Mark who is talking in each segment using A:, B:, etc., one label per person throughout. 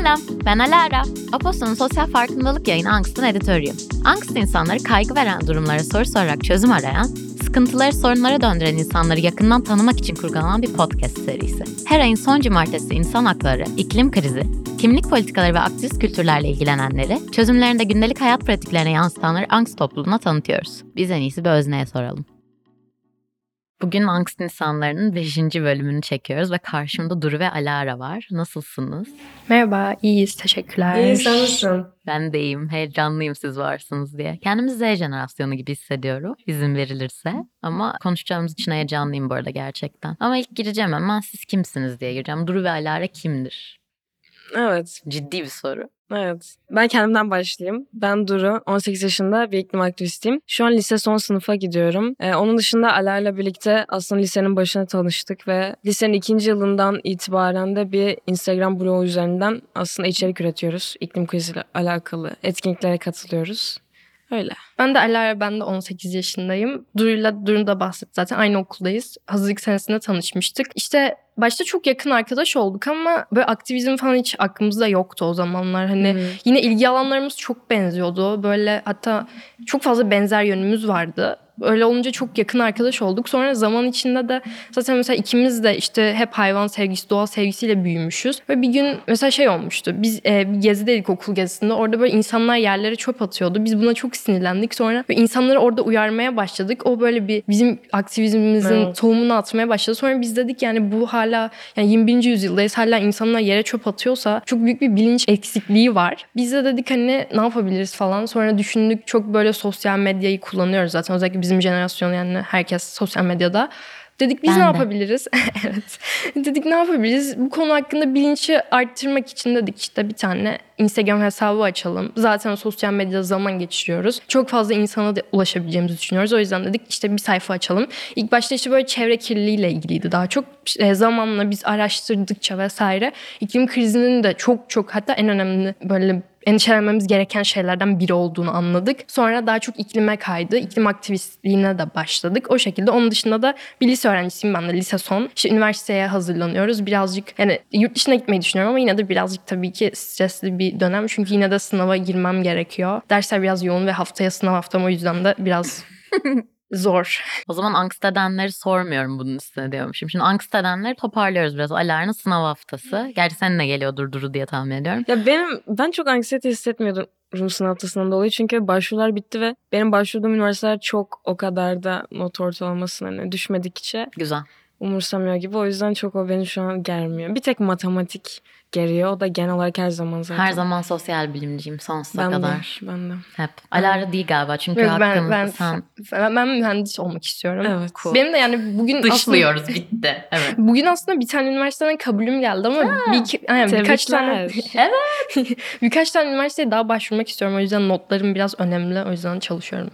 A: Selam, ben Alara. Aposto'nun sosyal farkındalık yayını Angst'ın editörüyüm. Angst insanları kaygı veren durumlara soru sorarak çözüm arayan, sıkıntıları sorunlara döndüren insanları yakından tanımak için kurgulanan bir podcast serisi. Her ayın son cumartesi insan hakları, iklim krizi, kimlik politikaları ve aktivist kültürlerle ilgilenenleri, çözümlerinde gündelik hayat pratiklerine yansıtanları Angst topluluğuna tanıtıyoruz. Biz en iyisi bir özneye soralım. Bugün Angst insanlarının 5. bölümünü çekiyoruz ve karşımda Duru ve Alara var. Nasılsınız?
B: Merhaba, iyiyiz. Teşekkürler.
C: İyi sen nasılsın?
A: Ben de iyiyim. Heyecanlıyım siz varsınız diye. Kendimi Z jenerasyonu gibi hissediyorum izin verilirse. Ama konuşacağımız için heyecanlıyım bu arada gerçekten. Ama ilk gireceğim hemen siz kimsiniz diye gireceğim. Duru ve Alara kimdir?
C: Evet,
A: Ciddi bir soru.
C: Evet. Ben kendimden başlayayım. Ben Duru, 18 yaşında bir iklim aktivistiyim. Şu an lise son sınıfa gidiyorum. Ee, onun dışında Alar'la birlikte aslında lisenin başına tanıştık ve lisenin ikinci yılından itibaren de bir Instagram blogu üzerinden aslında içerik üretiyoruz. İklim kriziyle alakalı etkinliklere katılıyoruz. Öyle.
B: Ben de Alara, ben de 18 yaşındayım. Duru'yla Duru'nu da bahsetti zaten. Aynı okuldayız. Hazırlık senesinde tanışmıştık. İşte başta çok yakın arkadaş olduk ama böyle aktivizm falan hiç aklımızda yoktu o zamanlar. Hani
C: Hı.
B: yine ilgi alanlarımız çok benziyordu. Böyle hatta çok fazla benzer yönümüz vardı. Öyle olunca çok yakın arkadaş olduk. Sonra zaman içinde de zaten mesela ikimiz de işte hep hayvan sevgisi, doğa sevgisiyle büyümüşüz. Ve bir gün mesela şey olmuştu. Biz e, bir gezideydik okul gezisinde. Orada böyle insanlar yerlere çöp atıyordu. Biz buna çok sinirlendik. Sonra insanları orada uyarmaya başladık. O böyle bir bizim aktivizmimizin
C: Evet.
B: tohumunu atmaya başladı. Sonra biz dedik yani bu hala yani 21. yüzyıldayız. Hala insanlar yere çöp atıyorsa çok büyük bir bilinç eksikliği var. Biz de dedik hani ne yapabiliriz falan. Sonra düşündük çok böyle sosyal medyayı kullanıyoruz zaten. Özellikle bizim jenerasyon yani herkes sosyal medyada. Dedik biz
A: Ben
B: ne
A: de.
B: yapabiliriz? evet. Dedik ne yapabiliriz? Bu konu hakkında bilinci arttırmak için dedik işte bir tane Instagram hesabı açalım. Zaten sosyal medyada zaman geçiriyoruz. Çok fazla insana da ulaşabileceğimizi düşünüyoruz. O yüzden dedik işte bir sayfa açalım. İlk başta işte böyle çevre kirliliğiyle ilgiliydi daha çok. E, zamanla biz araştırdıkça vesaire iklim krizinin de çok çok hatta en önemli böyle endişelenmemiz gereken şeylerden biri olduğunu anladık. Sonra daha çok iklime kaydı. İklim aktivistliğine de başladık. O şekilde. Onun dışında da bir lise öğrencisiyim ben de lise son. İşte üniversiteye hazırlanıyoruz. Birazcık yani yurt dışına gitmeyi düşünüyorum ama yine de birazcık tabii ki stresli bir dönem. Çünkü yine de sınava girmem gerekiyor. Dersler biraz yoğun ve haftaya sınav haftam o yüzden de biraz zor.
A: O zaman angst edenleri sormuyorum bunun üstüne diyormuşum. Şimdi angst edenleri toparlıyoruz biraz. Alara'nın sınav haftası. Gerçi seninle geliyordur Duru diye tahmin ediyorum.
C: Ya benim ben çok anksiyete hissetmiyordum sınav haftasından dolayı çünkü başvurular bitti ve benim başvurduğum üniversiteler çok o kadar da not ortalamasına hani düşmedikçe
A: Güzel.
C: Umursamıyor gibi. O yüzden çok o beni şu an germiyor. Bir tek matematik geriyor. O da genel olarak her zaman zaten.
A: Her zaman sosyal bilimciyim sonsuza
C: ben
A: kadar.
C: de. Ben de.
A: Hep. Alara değil galiba çünkü
B: Yok, ben, ben,
A: sen
B: ben, ben mühendis olmak istiyorum.
C: Evet.
A: Cool.
B: Benim de yani bugün aslında
A: dışlıyoruz bitti. Evet.
B: Bugün aslında bir tane üniversiteden kabulüm geldi ama bir iki, yani birkaç tane
C: Tebrikler.
B: birkaç tane üniversiteye daha başvurmak istiyorum. O yüzden notlarım biraz önemli. O yüzden çalışıyorum.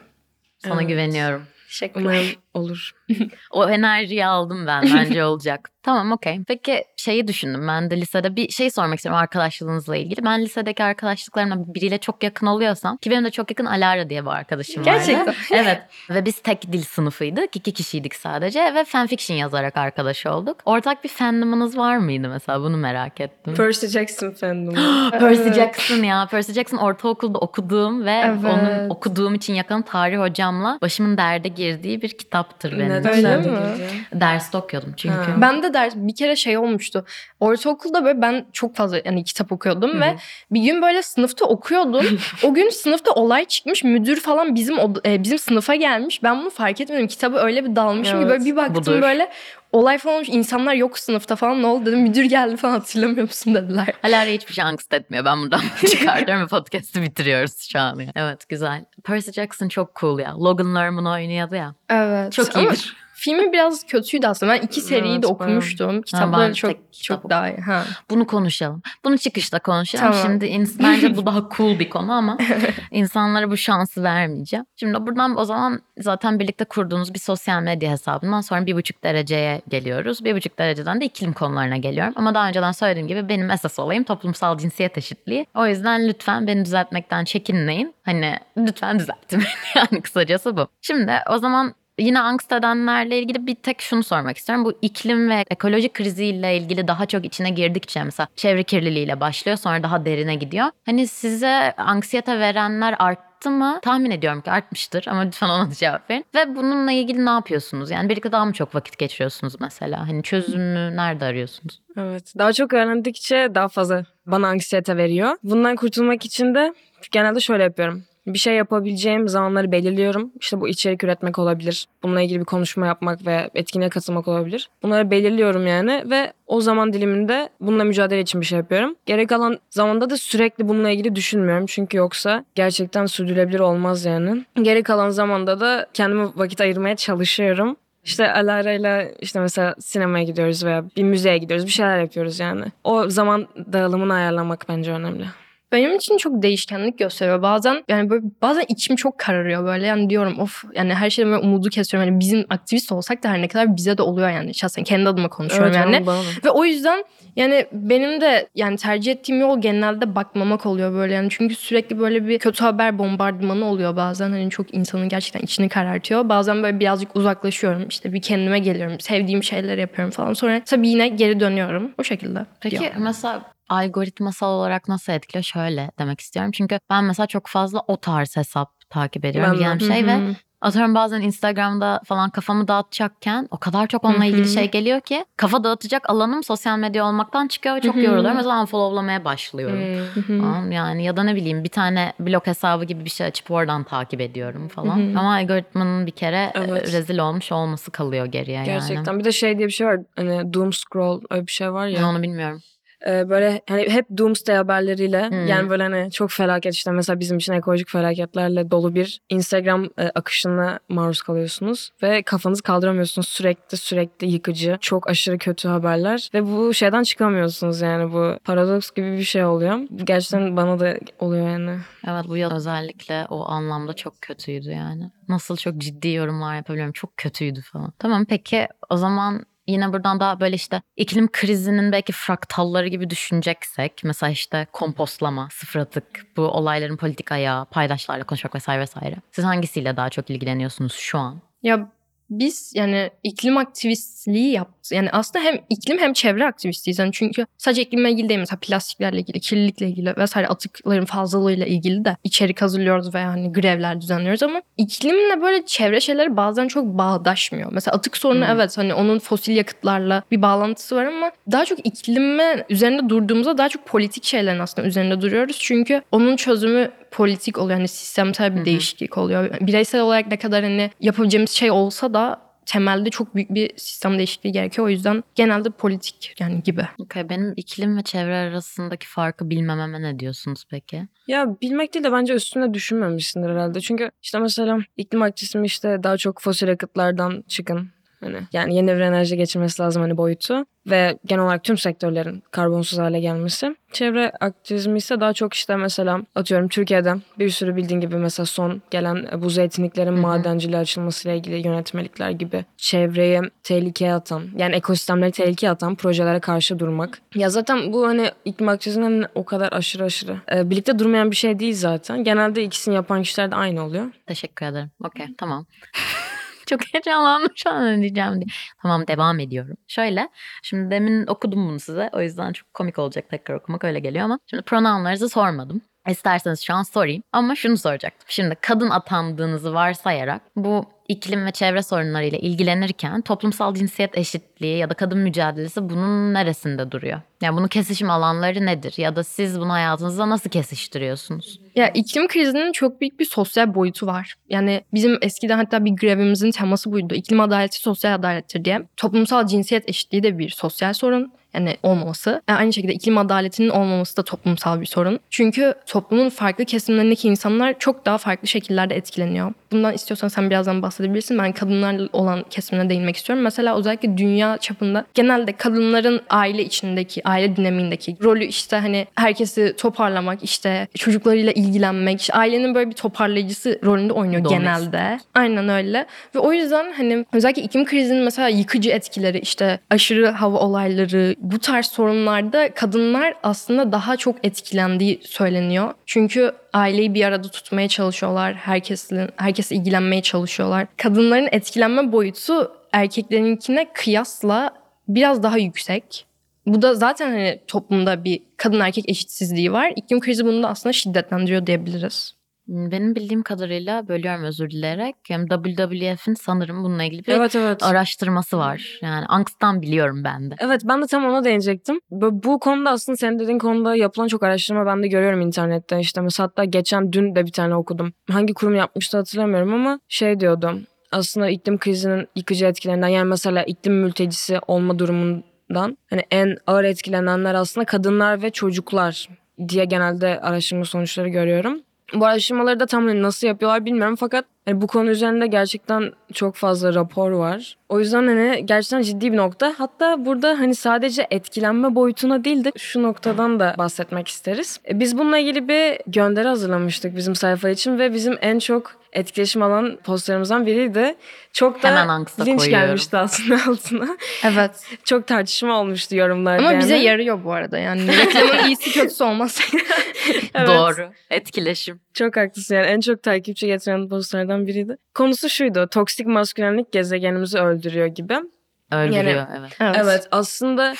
A: Sana
C: Evet.
A: güveniyorum.
B: Teşekkürler.
C: Umarım olur.
A: O enerjiyi aldım ben. Bence olacak. Tamam okey. Peki şeyi düşündüm. Ben de lisede bir şey sormak istiyorum arkadaşlığınızla ilgili. Ben lisedeki arkadaşlıklarımla biriyle çok yakın oluyorsam ki benim de çok yakın Alara diye bir arkadaşım vardı.
B: Gerçekten.
A: evet. Ve biz tek dil sınıfıydık. iki kişiydik sadece ve fanfiction yazarak arkadaş olduk. Ortak bir fandomunuz var mıydı mesela? Bunu merak ettim.
C: Percy Jackson fandomu.
A: Percy
B: Evet.
A: Jackson ya. Percy Jackson ortaokulda okuduğum ve
B: Evet.
A: onun okuduğum için yakın tarih hocamla başımın derde girdiği bir kitaptır benim.
C: Neden
B: Öyle mi?
A: Derste okuyordum çünkü.
C: Ha.
B: Ben de ders bir kere şey olmuştu. Ortaokulda böyle ben çok fazla yani kitap okuyordum
C: Hı hı.
B: ve bir gün böyle sınıfta okuyordum. o gün sınıfta olay çıkmış. Müdür falan bizim e, bizim sınıfa gelmiş. Ben bunu fark etmedim. Kitabı öyle bir dalmışım ki
C: Evet,
B: böyle bir baktım
A: budur.
B: böyle olay falan olmuş. İnsanlar yok sınıfta falan ne oldu dedim. Müdür geldi falan hatırlamıyor musun dediler.
A: Alara hiçbir şey angst etmiyor. Ben buradan çıkartıyorum ve podcast'ı bitiriyoruz şu an. Evet güzel. Percy Jackson çok cool ya. Logan Lerman oynuyordu ya.
B: Evet.
A: Çok
B: Ama
A: iyidir.
B: Filmi biraz kötüydü aslında. Ben iki seriyi
C: Evet,
B: de okumuştum. Kitapları
A: tek
B: çok çok daha iyi. Ha.
A: Bunu konuşalım. Bunu çıkışta konuşalım.
B: Tamam.
A: Şimdi ins- bence bu daha cool bir konu ama insanlara bu şansı vermeyeceğim. Şimdi buradan o zaman zaten birlikte kurduğunuz bir sosyal medya hesabından sonra bir buçuk dereceye geliyoruz. Bir buçuk dereceden de iklim konularına geliyorum. Ama daha önceden söylediğim gibi benim esas olayım toplumsal cinsiyet eşitliği. O yüzden lütfen beni düzeltmekten çekinmeyin. Hani lütfen düzeltin yani kısacası bu. Şimdi o zaman yine angst edenlerle ilgili bir tek şunu sormak istiyorum. Bu iklim ve ekoloji kriziyle ilgili daha çok içine girdikçe mesela çevre kirliliğiyle başlıyor sonra daha derine gidiyor. Hani size anksiyete verenler arttı mı? Tahmin ediyorum ki artmıştır ama lütfen ona da cevap verin. Ve bununla ilgili ne yapıyorsunuz? Yani birlikte daha mı çok vakit geçiriyorsunuz mesela? Hani çözümü nerede arıyorsunuz?
C: Evet. Daha çok öğrendikçe daha fazla bana anksiyete veriyor. Bundan kurtulmak için de genelde şöyle yapıyorum. Bir şey yapabileceğim zamanları belirliyorum. İşte bu içerik üretmek olabilir. Bununla ilgili bir konuşma yapmak ve etkinliğe katılmak olabilir. Bunları belirliyorum yani ve o zaman diliminde bununla mücadele için bir şey yapıyorum. Gerek kalan zamanda da sürekli bununla ilgili düşünmüyorum. Çünkü yoksa gerçekten sürdürülebilir olmaz yani. Gerek kalan zamanda da kendime vakit ayırmaya çalışıyorum. İşte Alara'yla işte mesela sinemaya gidiyoruz veya bir müzeye gidiyoruz. Bir şeyler yapıyoruz yani. O zaman dağılımını ayarlamak bence önemli.
B: Benim için çok değişkenlik gösteriyor. Bazen yani böyle bazen içim çok kararıyor böyle. Yani diyorum of yani her şeyden böyle umudu kesiyorum. Yani bizim aktivist olsak da her ne kadar bize de oluyor yani. Şahsen kendi adıma konuşuyorum
C: Evet,
B: yani.
C: da.
B: Ve o yüzden yani benim de yani tercih ettiğim yol genelde bakmamak oluyor böyle yani. Çünkü sürekli böyle bir kötü haber bombardımanı oluyor bazen. Hani çok insanın gerçekten içini karartıyor. Bazen böyle birazcık uzaklaşıyorum. işte bir kendime geliyorum. Sevdiğim şeyler yapıyorum falan. Sonra tabii yine geri dönüyorum. O şekilde.
A: Peki
B: gidiyor.
A: mesela algoritmasal olarak nasıl etkiliyor? Şöyle demek istiyorum. Çünkü ben mesela çok fazla o tarz hesap takip ediyorum.
C: Ben.
A: Yani şey ve atıyorum bazen Instagram'da falan kafamı dağıtacakken o kadar çok onunla ilgili şey geliyor ki kafa dağıtacak alanım sosyal medya olmaktan çıkıyor ve çok yoruluyorum. O zaman unfollowlamaya başlıyorum. Tamam, yani ya da ne bileyim bir tane blog hesabı gibi bir şey açıp oradan takip ediyorum falan. Ama algoritmanın bir kere e,
C: Evet.
A: rezil olmuş olması kalıyor geriye yani.
C: Gerçekten. Bir de şey diye bir şey var. Hani doom scroll öyle bir şey var ya.
A: Ben onu bilmiyorum.
C: Ee, böyle hani hep doomsday haberleriyle
A: Hmm.
C: yani böyle hani çok felaket işte mesela bizim için ekolojik felaketlerle dolu bir Instagram e, akışına maruz kalıyorsunuz ve kafanızı kaldıramıyorsunuz sürekli sürekli yıkıcı çok aşırı kötü haberler ve bu şeyden çıkamıyorsunuz yani bu paradoks gibi bir şey oluyor. Gerçekten bana da oluyor yani.
A: Evet bu yıl özellikle o anlamda çok kötüydü yani. Nasıl çok ciddi yorumlar yapabiliyorum. Çok kötüydü falan. Tamam peki o zaman yine buradan daha böyle işte iklim krizinin belki fraktalları gibi düşüneceksek mesela işte kompostlama, sıfır atık, bu olayların politik ayağı, paydaşlarla konuşmak vesaire vesaire. Siz hangisiyle daha çok ilgileniyorsunuz şu an?
B: Ya biz yani iklim aktivistliği yaptık. Yani aslında hem iklim hem çevre aktivistiyiz. Yani çünkü sadece iklimle ilgili değil mesela plastiklerle ilgili, kirlilikle ilgili vesaire atıkların fazlalığıyla ilgili de içerik hazırlıyoruz ve yani grevler düzenliyoruz ama iklimle böyle çevre şeyleri bazen çok bağdaşmıyor. Mesela atık sorunu
A: Hmm.
B: evet hani onun fosil yakıtlarla bir bağlantısı var ama daha çok iklime üzerinde durduğumuzda daha çok politik şeylerin aslında üzerinde duruyoruz. Çünkü onun çözümü politik oluyor. Yani sistemsel bir
A: Hı hı.
B: değişiklik oluyor. Bireysel olarak ne kadar hani yapabileceğimiz şey olsa da temelde çok büyük bir sistem değişikliği gerekiyor. O yüzden genelde politik yani gibi.
A: Okay, benim iklim ve çevre arasındaki farkı bilmememe ne diyorsunuz peki?
C: Ya bilmek değil de bence üstüne düşünmemişsindir herhalde. Çünkü işte mesela iklim aktivizmi işte daha çok fosil yakıtlardan çıkın. Hani yani yeni bir enerji geçirmesi lazım hani boyutu ve genel olarak tüm sektörlerin karbonsuz hale gelmesi. Çevre aktivizmi ise daha çok işte mesela atıyorum Türkiye'de bir sürü bildiğin gibi mesela son gelen bu zeytinliklerin
A: Hı hı.
C: madenciliğe açılmasıyla ilgili yönetmelikler gibi çevreyi tehlikeye atan yani ekosistemleri tehlikeye atan projelere karşı durmak. Ya zaten bu hani iklim aktivizminin o kadar aşırı aşırı e, birlikte durmayan bir şey değil zaten. Genelde ikisini yapan kişiler de aynı oluyor.
A: Teşekkür ederim. Okey tamam. Çok heyecanlandım şu an diyeceğim diye. Tamam devam ediyorum. Şöyle şimdi demin okudum bunu size. O yüzden çok komik olacak tekrar okumak öyle geliyor ama. Şimdi pronounlarınızı sormadım. İsterseniz şu an sorayım. Ama şunu soracaktım. Şimdi kadın atandığınızı varsayarak bu iklim ve çevre sorunlarıyla ilgilenirken toplumsal cinsiyet eşitliği ya da kadın mücadelesi bunun neresinde duruyor? Yani bunun kesişim alanları nedir? Ya da siz bunu hayatınızda nasıl kesiştiriyorsunuz?
B: Ya iklim krizinin çok büyük bir sosyal boyutu var. Yani bizim eskiden hatta bir grevimizin teması buydu. İklim adaleti sosyal adalettir diye. Toplumsal cinsiyet eşitliği de bir sosyal sorun. Yani olmaması. Yani aynı şekilde iklim adaletinin olmaması da toplumsal bir sorun. Çünkü toplumun farklı kesimlerindeki insanlar çok daha farklı şekillerde etkileniyor. Bundan istiyorsan sen birazdan bahsedebilirsin. Ben kadınlarla olan kesimine değinmek istiyorum. Mesela özellikle dünya dünya çapında genelde kadınların aile içindeki, aile dinamiğindeki rolü işte hani herkesi toparlamak, işte çocuklarıyla ilgilenmek, işte ailenin böyle bir toparlayıcısı rolünde oynuyor
A: Domestik.
B: genelde. Aynen öyle. Ve o yüzden hani özellikle iklim krizinin mesela yıkıcı etkileri, işte aşırı hava olayları, bu tarz sorunlarda kadınlar aslında daha çok etkilendiği söyleniyor. Çünkü aileyi bir arada tutmaya çalışıyorlar. Herkesin herkes ilgilenmeye çalışıyorlar. Kadınların etkilenme boyutu erkeklerinkine kıyasla biraz daha yüksek. Bu da zaten hani toplumda bir kadın erkek eşitsizliği var. İklim krizi bunu da aslında şiddetlendiriyor diyebiliriz.
A: Benim bildiğim kadarıyla bölüyorum özür dileyerek. Yani WWF'in sanırım bununla ilgili bir
C: Evet evet.
A: araştırması var. Yani Angst'tan biliyorum ben de.
C: Evet ben de tam ona değinecektim. Bu, bu konuda aslında senin dediğin konuda yapılan çok araştırma ben de görüyorum internette. İşte mesela hatta geçen dün de bir tane okudum. Hangi kurum yapmıştı hatırlamıyorum ama şey diyordu. Aslında iklim krizinin yıkıcı etkilerinden yani mesela iklim mültecisi olma durumundan hani en ağır etkilenenler aslında kadınlar ve çocuklar diye genelde araştırma sonuçları görüyorum. Bu araştırmaları da tam hani nasıl yapıyorlar bilmiyorum fakat hani bu konu üzerinde gerçekten çok fazla rapor var. O yüzden hani gerçekten ciddi bir nokta. Hatta burada hani sadece etkilenme boyutuna değil de şu noktadan da bahsetmek isteriz. E, Biz bununla ilgili bir gönderi hazırlamıştık bizim sayfa için ve bizim en çok etkileşim alan postlarımızdan biriydi. Çok da
A: Hemen
C: linç
A: koyuyorum.
C: gelmişti aslında altına.
B: Evet.
C: Çok tartışma olmuştu yorumlarda.
B: Ama
C: yani.
B: bize yarıyor bu arada yani. Reklamın iyisi kötüsü olmaz.
C: Evet.
A: Doğru. Etkileşim.
C: Çok haklısın yani en çok takipçi getiren postlardan biriydi. Konusu şuydu toksik maskülenlik gezegenimizi öldürüyor gibi.
A: Öldürüyor evet.
B: evet.
C: Evet aslında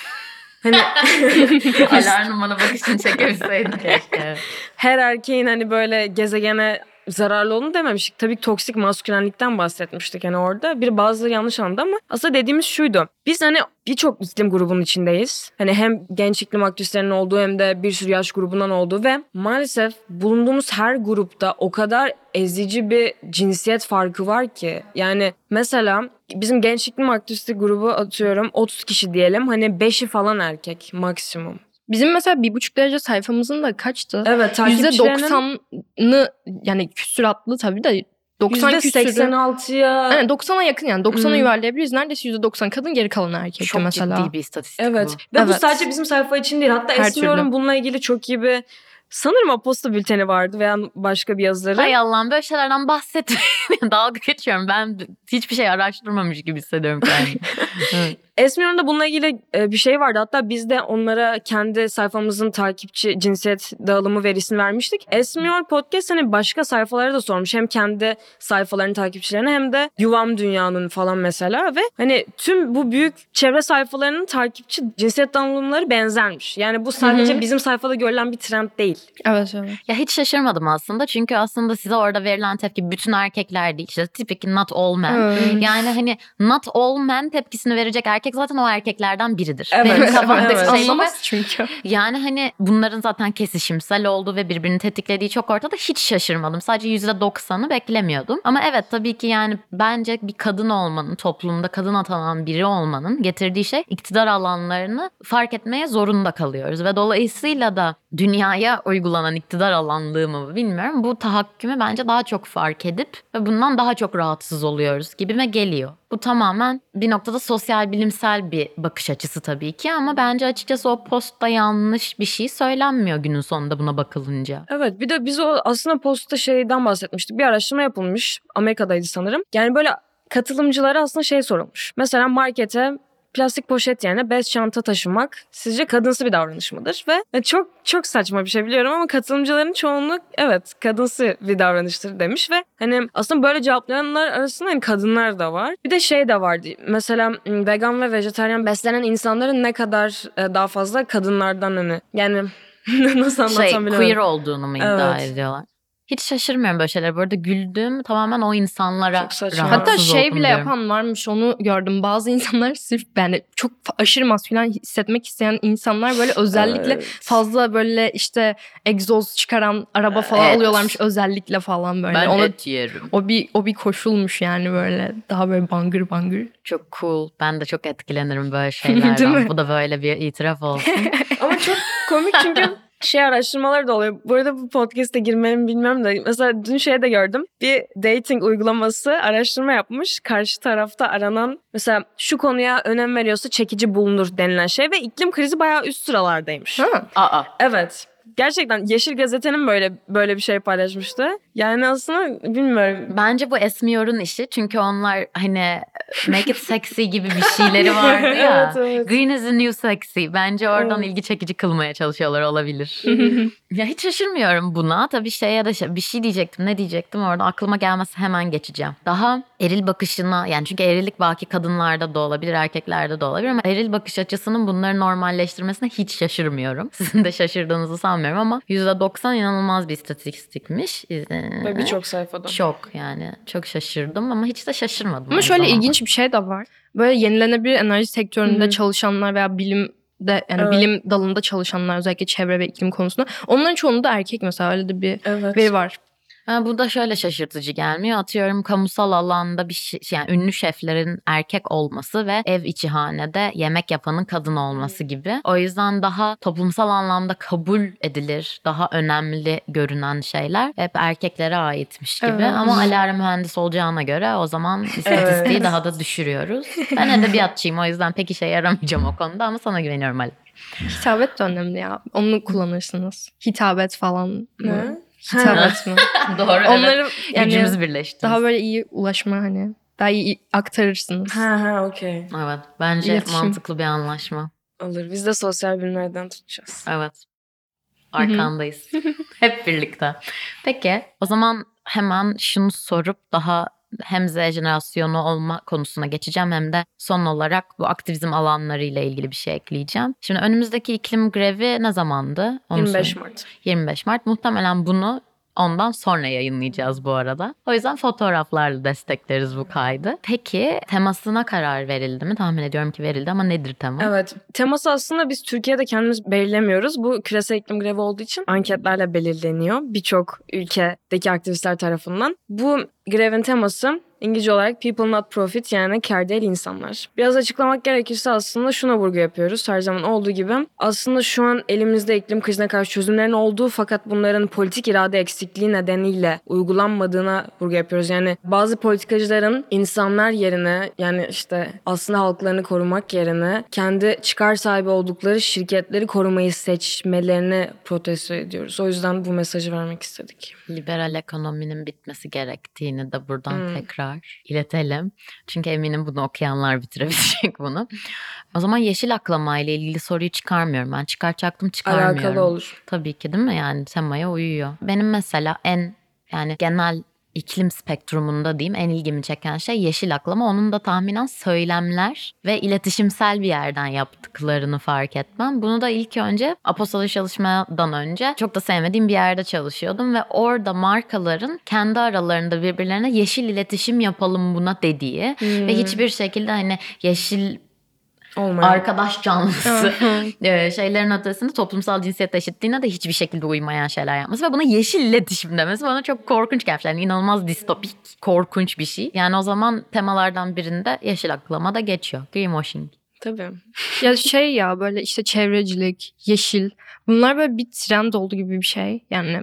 C: hani
A: Alarm bana bakışını çekebilseydin keşke.
C: Her erkeğin hani böyle gezegene zararlı olduğunu dememiştik. Tabii toksik maskülenlikten bahsetmiştik hani orada. Bir bazıları yanlış anladı ama aslında dediğimiz şuydu. Biz hani birçok iklim grubunun içindeyiz. Hani hem genç iklim aktivistlerinin olduğu hem de bir sürü yaş grubundan olduğu ve maalesef bulunduğumuz her grupta o kadar ezici bir cinsiyet farkı var ki. Yani mesela bizim genç iklim aktivisti grubu atıyorum 30 kişi diyelim. Hani 5'i falan erkek maksimum.
B: Bizim mesela bir buçuk derece sayfamızın da kaçtı?
C: Evet
B: %90'ını yani küsuratlı tabii de 90 küsürü.
C: %86'ya
B: Yani 90'a yakın yani 90'a
C: Hmm.
B: yuvarlayabiliriz. Neredeyse %90 kadın geri kalan erkek
A: Çok
B: mesela.
A: ciddi bir istatistik
C: Evet.
A: bu.
C: Ve bu
B: Evet.
C: sadece bizim sayfa için değil. Hatta
B: Her
C: Esmiyorum
B: türlü.
C: bununla ilgili çok iyi bir sanırım Aposta bülteni vardı veya başka bir yazıları.
A: Hay Allah'ım böyle şeylerden bahsetmeyin. Dalga geçiyorum. Ben hiçbir şey araştırmamış gibi hissediyorum kendimi. Evet.
C: Esmiyor'un bununla ilgili e, bir şey vardı. Hatta biz de onlara kendi sayfamızın takipçi cinsiyet dağılımı verisini vermiştik. Esmiyor Podcast hani başka sayfalara da sormuş. Hem kendi sayfalarının takipçilerine hem de Yuvam Dünya'nın falan mesela ve hani tüm bu büyük çevre sayfalarının takipçi cinsiyet dağılımları benzermiş. Yani bu sadece
B: Hı hı.
C: bizim sayfada görülen bir trend değil.
B: Evet evet.
A: Ya hiç şaşırmadım aslında. Çünkü aslında size orada verilen tepki bütün erkekler değil. İşte tipik not all men.
B: Evet.
A: Yani hani not all men tepkisini verecek erkek zaten o erkeklerden biridir.
C: Evet,
A: Benim kafamdaki
C: evet.
A: şey ve
B: Anlamaz çünkü.
A: Yani hani bunların zaten kesişimsel olduğu ve birbirini tetiklediği çok ortada. Hiç şaşırmadım. Sadece %90'ı beklemiyordum. Ama evet tabii ki yani bence bir kadın olmanın, toplumda kadın atanan biri olmanın getirdiği şey iktidar alanlarını fark etmeye zorunda kalıyoruz. Ve dolayısıyla da dünyaya uygulanan iktidar alanlığı mı bilmiyorum. Bu tahakkümü bence daha çok fark edip ve bundan daha çok rahatsız oluyoruz gibime geliyor. Bu tamamen bir noktada sosyal bilimsel bir bakış açısı tabii ki ama bence açıkçası o postta yanlış bir şey söylenmiyor günün sonunda buna bakılınca.
C: Evet bir de biz o aslında postta şeyden bahsetmiştik. Bir araştırma yapılmış. Amerika'daydı sanırım. Yani böyle katılımcılara aslında şey sorulmuş. Mesela markete plastik poşet yerine bez çanta taşımak sizce kadınsı bir davranış mıdır? Ve yani çok çok saçma bir şey biliyorum ama katılımcıların çoğunluk evet kadınsı bir davranıştır demiş ve hani aslında böyle cevaplayanlar arasında hani kadınlar da var. Bir de şey de vardı. Mesela vegan ve vejetaryen beslenen insanların ne kadar e, daha fazla kadınlardan hani yani nasıl anlatsam
A: Şey
C: bilmiyorum.
A: queer olduğunu mu iddia
C: Evet.
A: ediyorlar? Hiç şaşırmıyorum böyle şeyler. Bu arada güldüğüm tamamen o insanlara
C: Çok saçma.
A: rahatsız
B: Hatta şey bile
A: diyorum.
B: yapan varmış onu gördüm. Bazı insanlar sırf yani çok aşırı maskülen hissetmek isteyen insanlar böyle özellikle
C: Evet.
B: fazla böyle işte egzoz çıkaran araba falan
A: Evet.
B: alıyorlarmış özellikle falan böyle.
A: Ben
B: Ona-
A: et yerim.
B: o bir o bir koşulmuş yani böyle daha böyle bangır bangır.
A: Çok cool. Ben de çok etkilenirim böyle
B: Değil
A: şeylerden.
B: mi?
A: Bu da böyle bir itiraf olsun.
C: Ama çok komik çünkü şey araştırmaları da oluyor. Bu arada bu podcast'e girmemi bilmiyorum da mesela dün şey de gördüm. Bir dating uygulaması araştırma yapmış. Karşı tarafta aranan mesela şu konuya önem veriyorsa çekici bulunur denilen şey ve iklim krizi bayağı üst sıralardaymış.
B: Ha.
A: Aa.
C: Evet. Gerçekten Yeşil Gazete'nin böyle böyle bir şey paylaşmıştı. Yani aslında bilmiyorum.
A: Bence bu Esmiyor'un işi. Çünkü onlar hani make it sexy gibi bir şeyleri vardı ya.
C: Evet, evet.
A: Green is the new sexy. Bence oradan
C: Evet.
A: ilgi çekici kılmaya çalışıyorlar olabilir. ya hiç şaşırmıyorum buna. Tabii şeye de şey- bir şey diyecektim. Ne diyecektim orada aklıma gelmesi hemen geçeceğim. Daha eril bakışına yani çünkü erillik belki kadınlarda da olabilir, erkeklerde de olabilir ama eril bakış açısının bunları normalleştirmesine hiç şaşırmıyorum. Sizin de şaşırdığınızı sanmıyorum ama %90 inanılmaz bir istatistikmiş. Ee,
C: Ve birçok sayfada.
A: Çok yani çok şaşırdım ama hiç de şaşırmadım.
B: Ama şöyle
A: zamanda.
B: ilginç bir şey de var. Böyle yenilenebilir enerji sektöründe
C: Hı
B: çalışanlar veya bilimde yani
C: Evet.
B: bilim dalında çalışanlar özellikle çevre ve iklim konusunda onların çoğunluğu da erkek mesela öyle de bir
C: Evet.
B: veri var.
A: Ha, bu da şöyle şaşırtıcı gelmiyor. Atıyorum kamusal alanda bir şey, yani ünlü şeflerin erkek olması ve ev içi hanede yemek yapanın kadın olması gibi. O yüzden daha toplumsal anlamda kabul edilir, daha önemli görünen şeyler hep erkeklere aitmiş gibi.
B: Evet.
A: Ama Alara mühendis olacağına göre o zaman istatistiği
C: Evet.
A: daha da düşürüyoruz. Ben edebiyatçıyım o yüzden pek işe yaramayacağım o konuda ama sana güveniyorum Ali.
B: Hitabet de önemli ya. Onu kullanırsınız. Hitabet falan. mı?
C: Ne?
B: Hitabet mi?
A: Doğru evet.
B: Onları yani
A: Gücümüz birleşti.
B: daha böyle iyi ulaşma hani. Daha iyi aktarırsınız.
C: Ha ha okey.
A: Evet bence
B: İletişim.
A: mantıklı bir anlaşma.
C: Olur. Biz de sosyal bilimlerden tutacağız.
A: Evet. Arkandayız. Hep birlikte. Peki o zaman hemen şunu sorup daha hem Z jenerasyonu olma konusuna geçeceğim hem de son olarak bu aktivizm alanları ile ilgili bir şey ekleyeceğim. Şimdi önümüzdeki iklim grevi ne zamandı? Onu
C: 25
A: sorayım.
C: Mart.
A: 25 Mart. Muhtemelen bunu ondan sonra yayınlayacağız bu arada. O yüzden fotoğraflarla destekleriz bu kaydı. Peki temasına karar verildi mi? Tahmin ediyorum ki verildi ama nedir tema?
C: Evet. Teması aslında biz Türkiye'de kendimiz belirlemiyoruz. Bu küresel iklim grevi olduğu için anketlerle belirleniyor. Birçok ülkedeki aktivistler tarafından. Bu grevin teması İngilizce olarak people not profit yani kar değil insanlar. Biraz açıklamak gerekirse aslında şuna vurgu yapıyoruz her zaman olduğu gibi. Aslında şu an elimizde iklim krizine karşı çözümlerin olduğu fakat bunların politik irade eksikliği nedeniyle uygulanmadığına vurgu yapıyoruz. Yani bazı politikacıların insanlar yerine yani işte aslında halklarını korumak yerine kendi çıkar sahibi oldukları şirketleri korumayı seçmelerini protesto ediyoruz. O yüzden bu mesajı vermek istedik.
A: Liberal ekonominin bitmesi gerektiğini de buradan
C: Hmm.
A: tekrar iletelim. Çünkü eminim bunu okuyanlar bitirebilecek bunu. O zaman yeşil aklama ile ilgili soruyu çıkarmıyorum. Ben çıkartacaktım çıkarmıyorum.
C: Alakalı olur.
A: Tabii ki değil mi? Yani temaya uyuyor. Benim mesela en yani genel iklim spektrumunda diyeyim en ilgimi çeken şey yeşil aklama. Onun da tahminen söylemler ve iletişimsel bir yerden yaptıklarını fark etmem. Bunu da ilk önce Apostol'u çalışmadan önce çok da sevmediğim bir yerde çalışıyordum ve orada markaların kendi aralarında birbirlerine yeşil iletişim yapalım buna dediği ve hiçbir şekilde hani yeşil
C: Olmayan.
A: arkadaş canlısı e, şeylerin ötesinde toplumsal cinsiyet eşitliğine de hiçbir şekilde uymayan şeyler yapması ve buna yeşil iletişim demesi bana çok korkunç gelmiş. Yani inanılmaz distopik, korkunç bir şey. Yani o zaman temalardan birinde yeşil aklama da geçiyor. Greenwashing.
C: Tabii.
B: ya şey ya böyle işte çevrecilik, yeşil bunlar böyle bir trend oldu gibi bir şey. Yani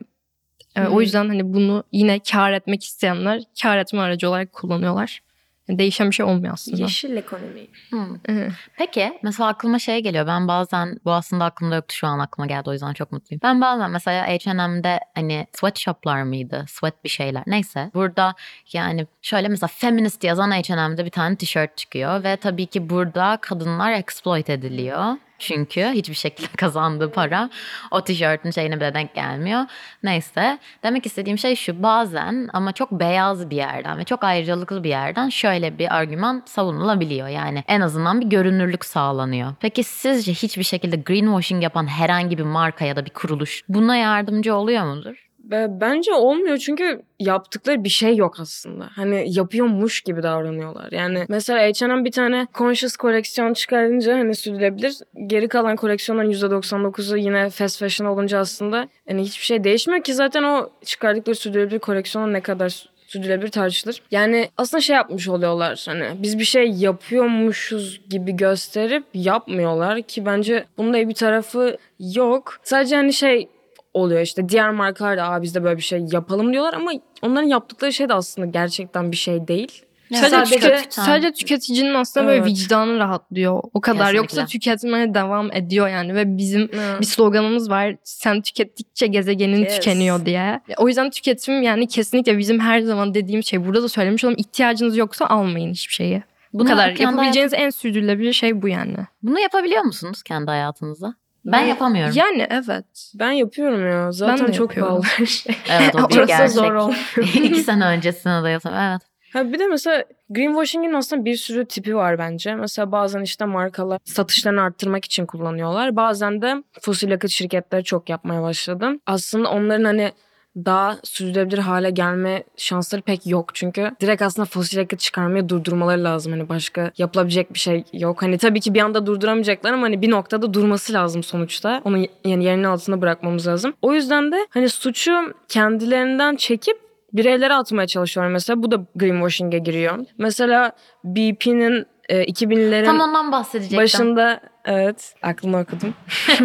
B: e,
C: Hı.
B: o yüzden hani bunu yine kar etmek isteyenler kar etme aracı olarak kullanıyorlar. Değişen bir şey olmuyor aslında.
C: Yeşil ekonomi.
A: Hmm.
B: Evet.
A: Peki mesela aklıma şey geliyor. Ben bazen bu aslında aklımda yoktu şu an aklıma geldi o yüzden çok mutluyum. Ben bazen mesela H&M'de hani sweatshoplar mıydı? Sweat bir şeyler. Neyse. Burada yani şöyle mesela feminist yazan H&M'de bir tane tişört çıkıyor ve tabii ki burada kadınlar exploit ediliyor. Çünkü hiçbir şekilde kazandığı para o tişörtün şeyine bile denk gelmiyor. Neyse demek istediğim şey şu bazen ama çok beyaz bir yerden ve çok ayrıcalıklı bir yerden şöyle bir argüman savunulabiliyor. Yani en azından bir görünürlük sağlanıyor. Peki sizce hiçbir şekilde greenwashing yapan herhangi bir marka ya da bir kuruluş buna yardımcı oluyor mudur?
C: Bence olmuyor çünkü yaptıkları bir şey yok aslında. Hani yapıyormuş gibi davranıyorlar. Yani mesela H&M bir tane conscious koleksiyon çıkarınca hani sürdürülebilir. Geri kalan koleksiyonların %99'u yine fast fashion olunca aslında hani hiçbir şey değişmiyor ki zaten o çıkardıkları sürdürülebilir koleksiyona ne kadar sürdürülebilir tartışılır. Yani aslında şey yapmış oluyorlar hani biz bir şey yapıyormuşuz gibi gösterip yapmıyorlar ki bence bunun da iyi bir tarafı yok. Sadece hani şey oluyor işte diğer markalar da Aa, biz de böyle bir şey yapalım diyorlar ama onların yaptıkları şey de aslında gerçekten bir şey değil.
B: Sadece,
A: Sadece
B: tüket-
A: tüket-
B: sadece tüketicinin aslında böyle
C: Evet.
B: vicdanı rahatlıyor. O kadar.
A: Kesinlikle.
B: Yoksa tüketmeye devam ediyor yani. Ve bizim
C: Evet.
B: bir sloganımız var. Sen tükettikçe gezegenin
C: Yes.
B: tükeniyor diye. O yüzden tüketim yani kesinlikle bizim her zaman dediğim şey. Burada da söylemiş olalım. ihtiyacınız yoksa almayın hiçbir şeyi. Bu
A: Bunu
B: kadar. Yapabileceğiniz en sürdürülebilir şey bu yani.
A: Bunu yapabiliyor musunuz kendi hayatınızda? Ben
C: Ben-
A: yapamıyorum.
B: Yani evet.
C: Ben yapıyorum ya. Zaten
B: de
C: çok
B: yapıyorum.
C: pahalı her şey.
A: Evet o bir
C: Orası
A: gerçek.
C: zor olmuyor.
A: İki sene öncesine de yapamam. Evet.
C: Ha bir de mesela greenwashing'in aslında bir sürü tipi var bence. Mesela bazen işte markalar satışlarını arttırmak için kullanıyorlar. Bazen de fosil yakıt şirketleri çok yapmaya başladı. Aslında onların hani daha sürdürülebilir hale gelme şansları pek yok. Çünkü direkt aslında fosil yakıt çıkarmayı durdurmaları lazım. Hani başka yapılabilecek bir şey yok. Hani tabii ki bir anda durduramayacaklar ama hani bir noktada durması lazım sonuçta. Onu yani yerinin altında bırakmamız lazım. O yüzden de hani suçu kendilerinden çekip bireylere atmaya çalışıyorlar mesela. Bu da greenwashing'e giriyor. Mesela BP'nin e, 2000'lerin
A: Tam ondan bahsedecektim.
C: başında evet aklımı okudum.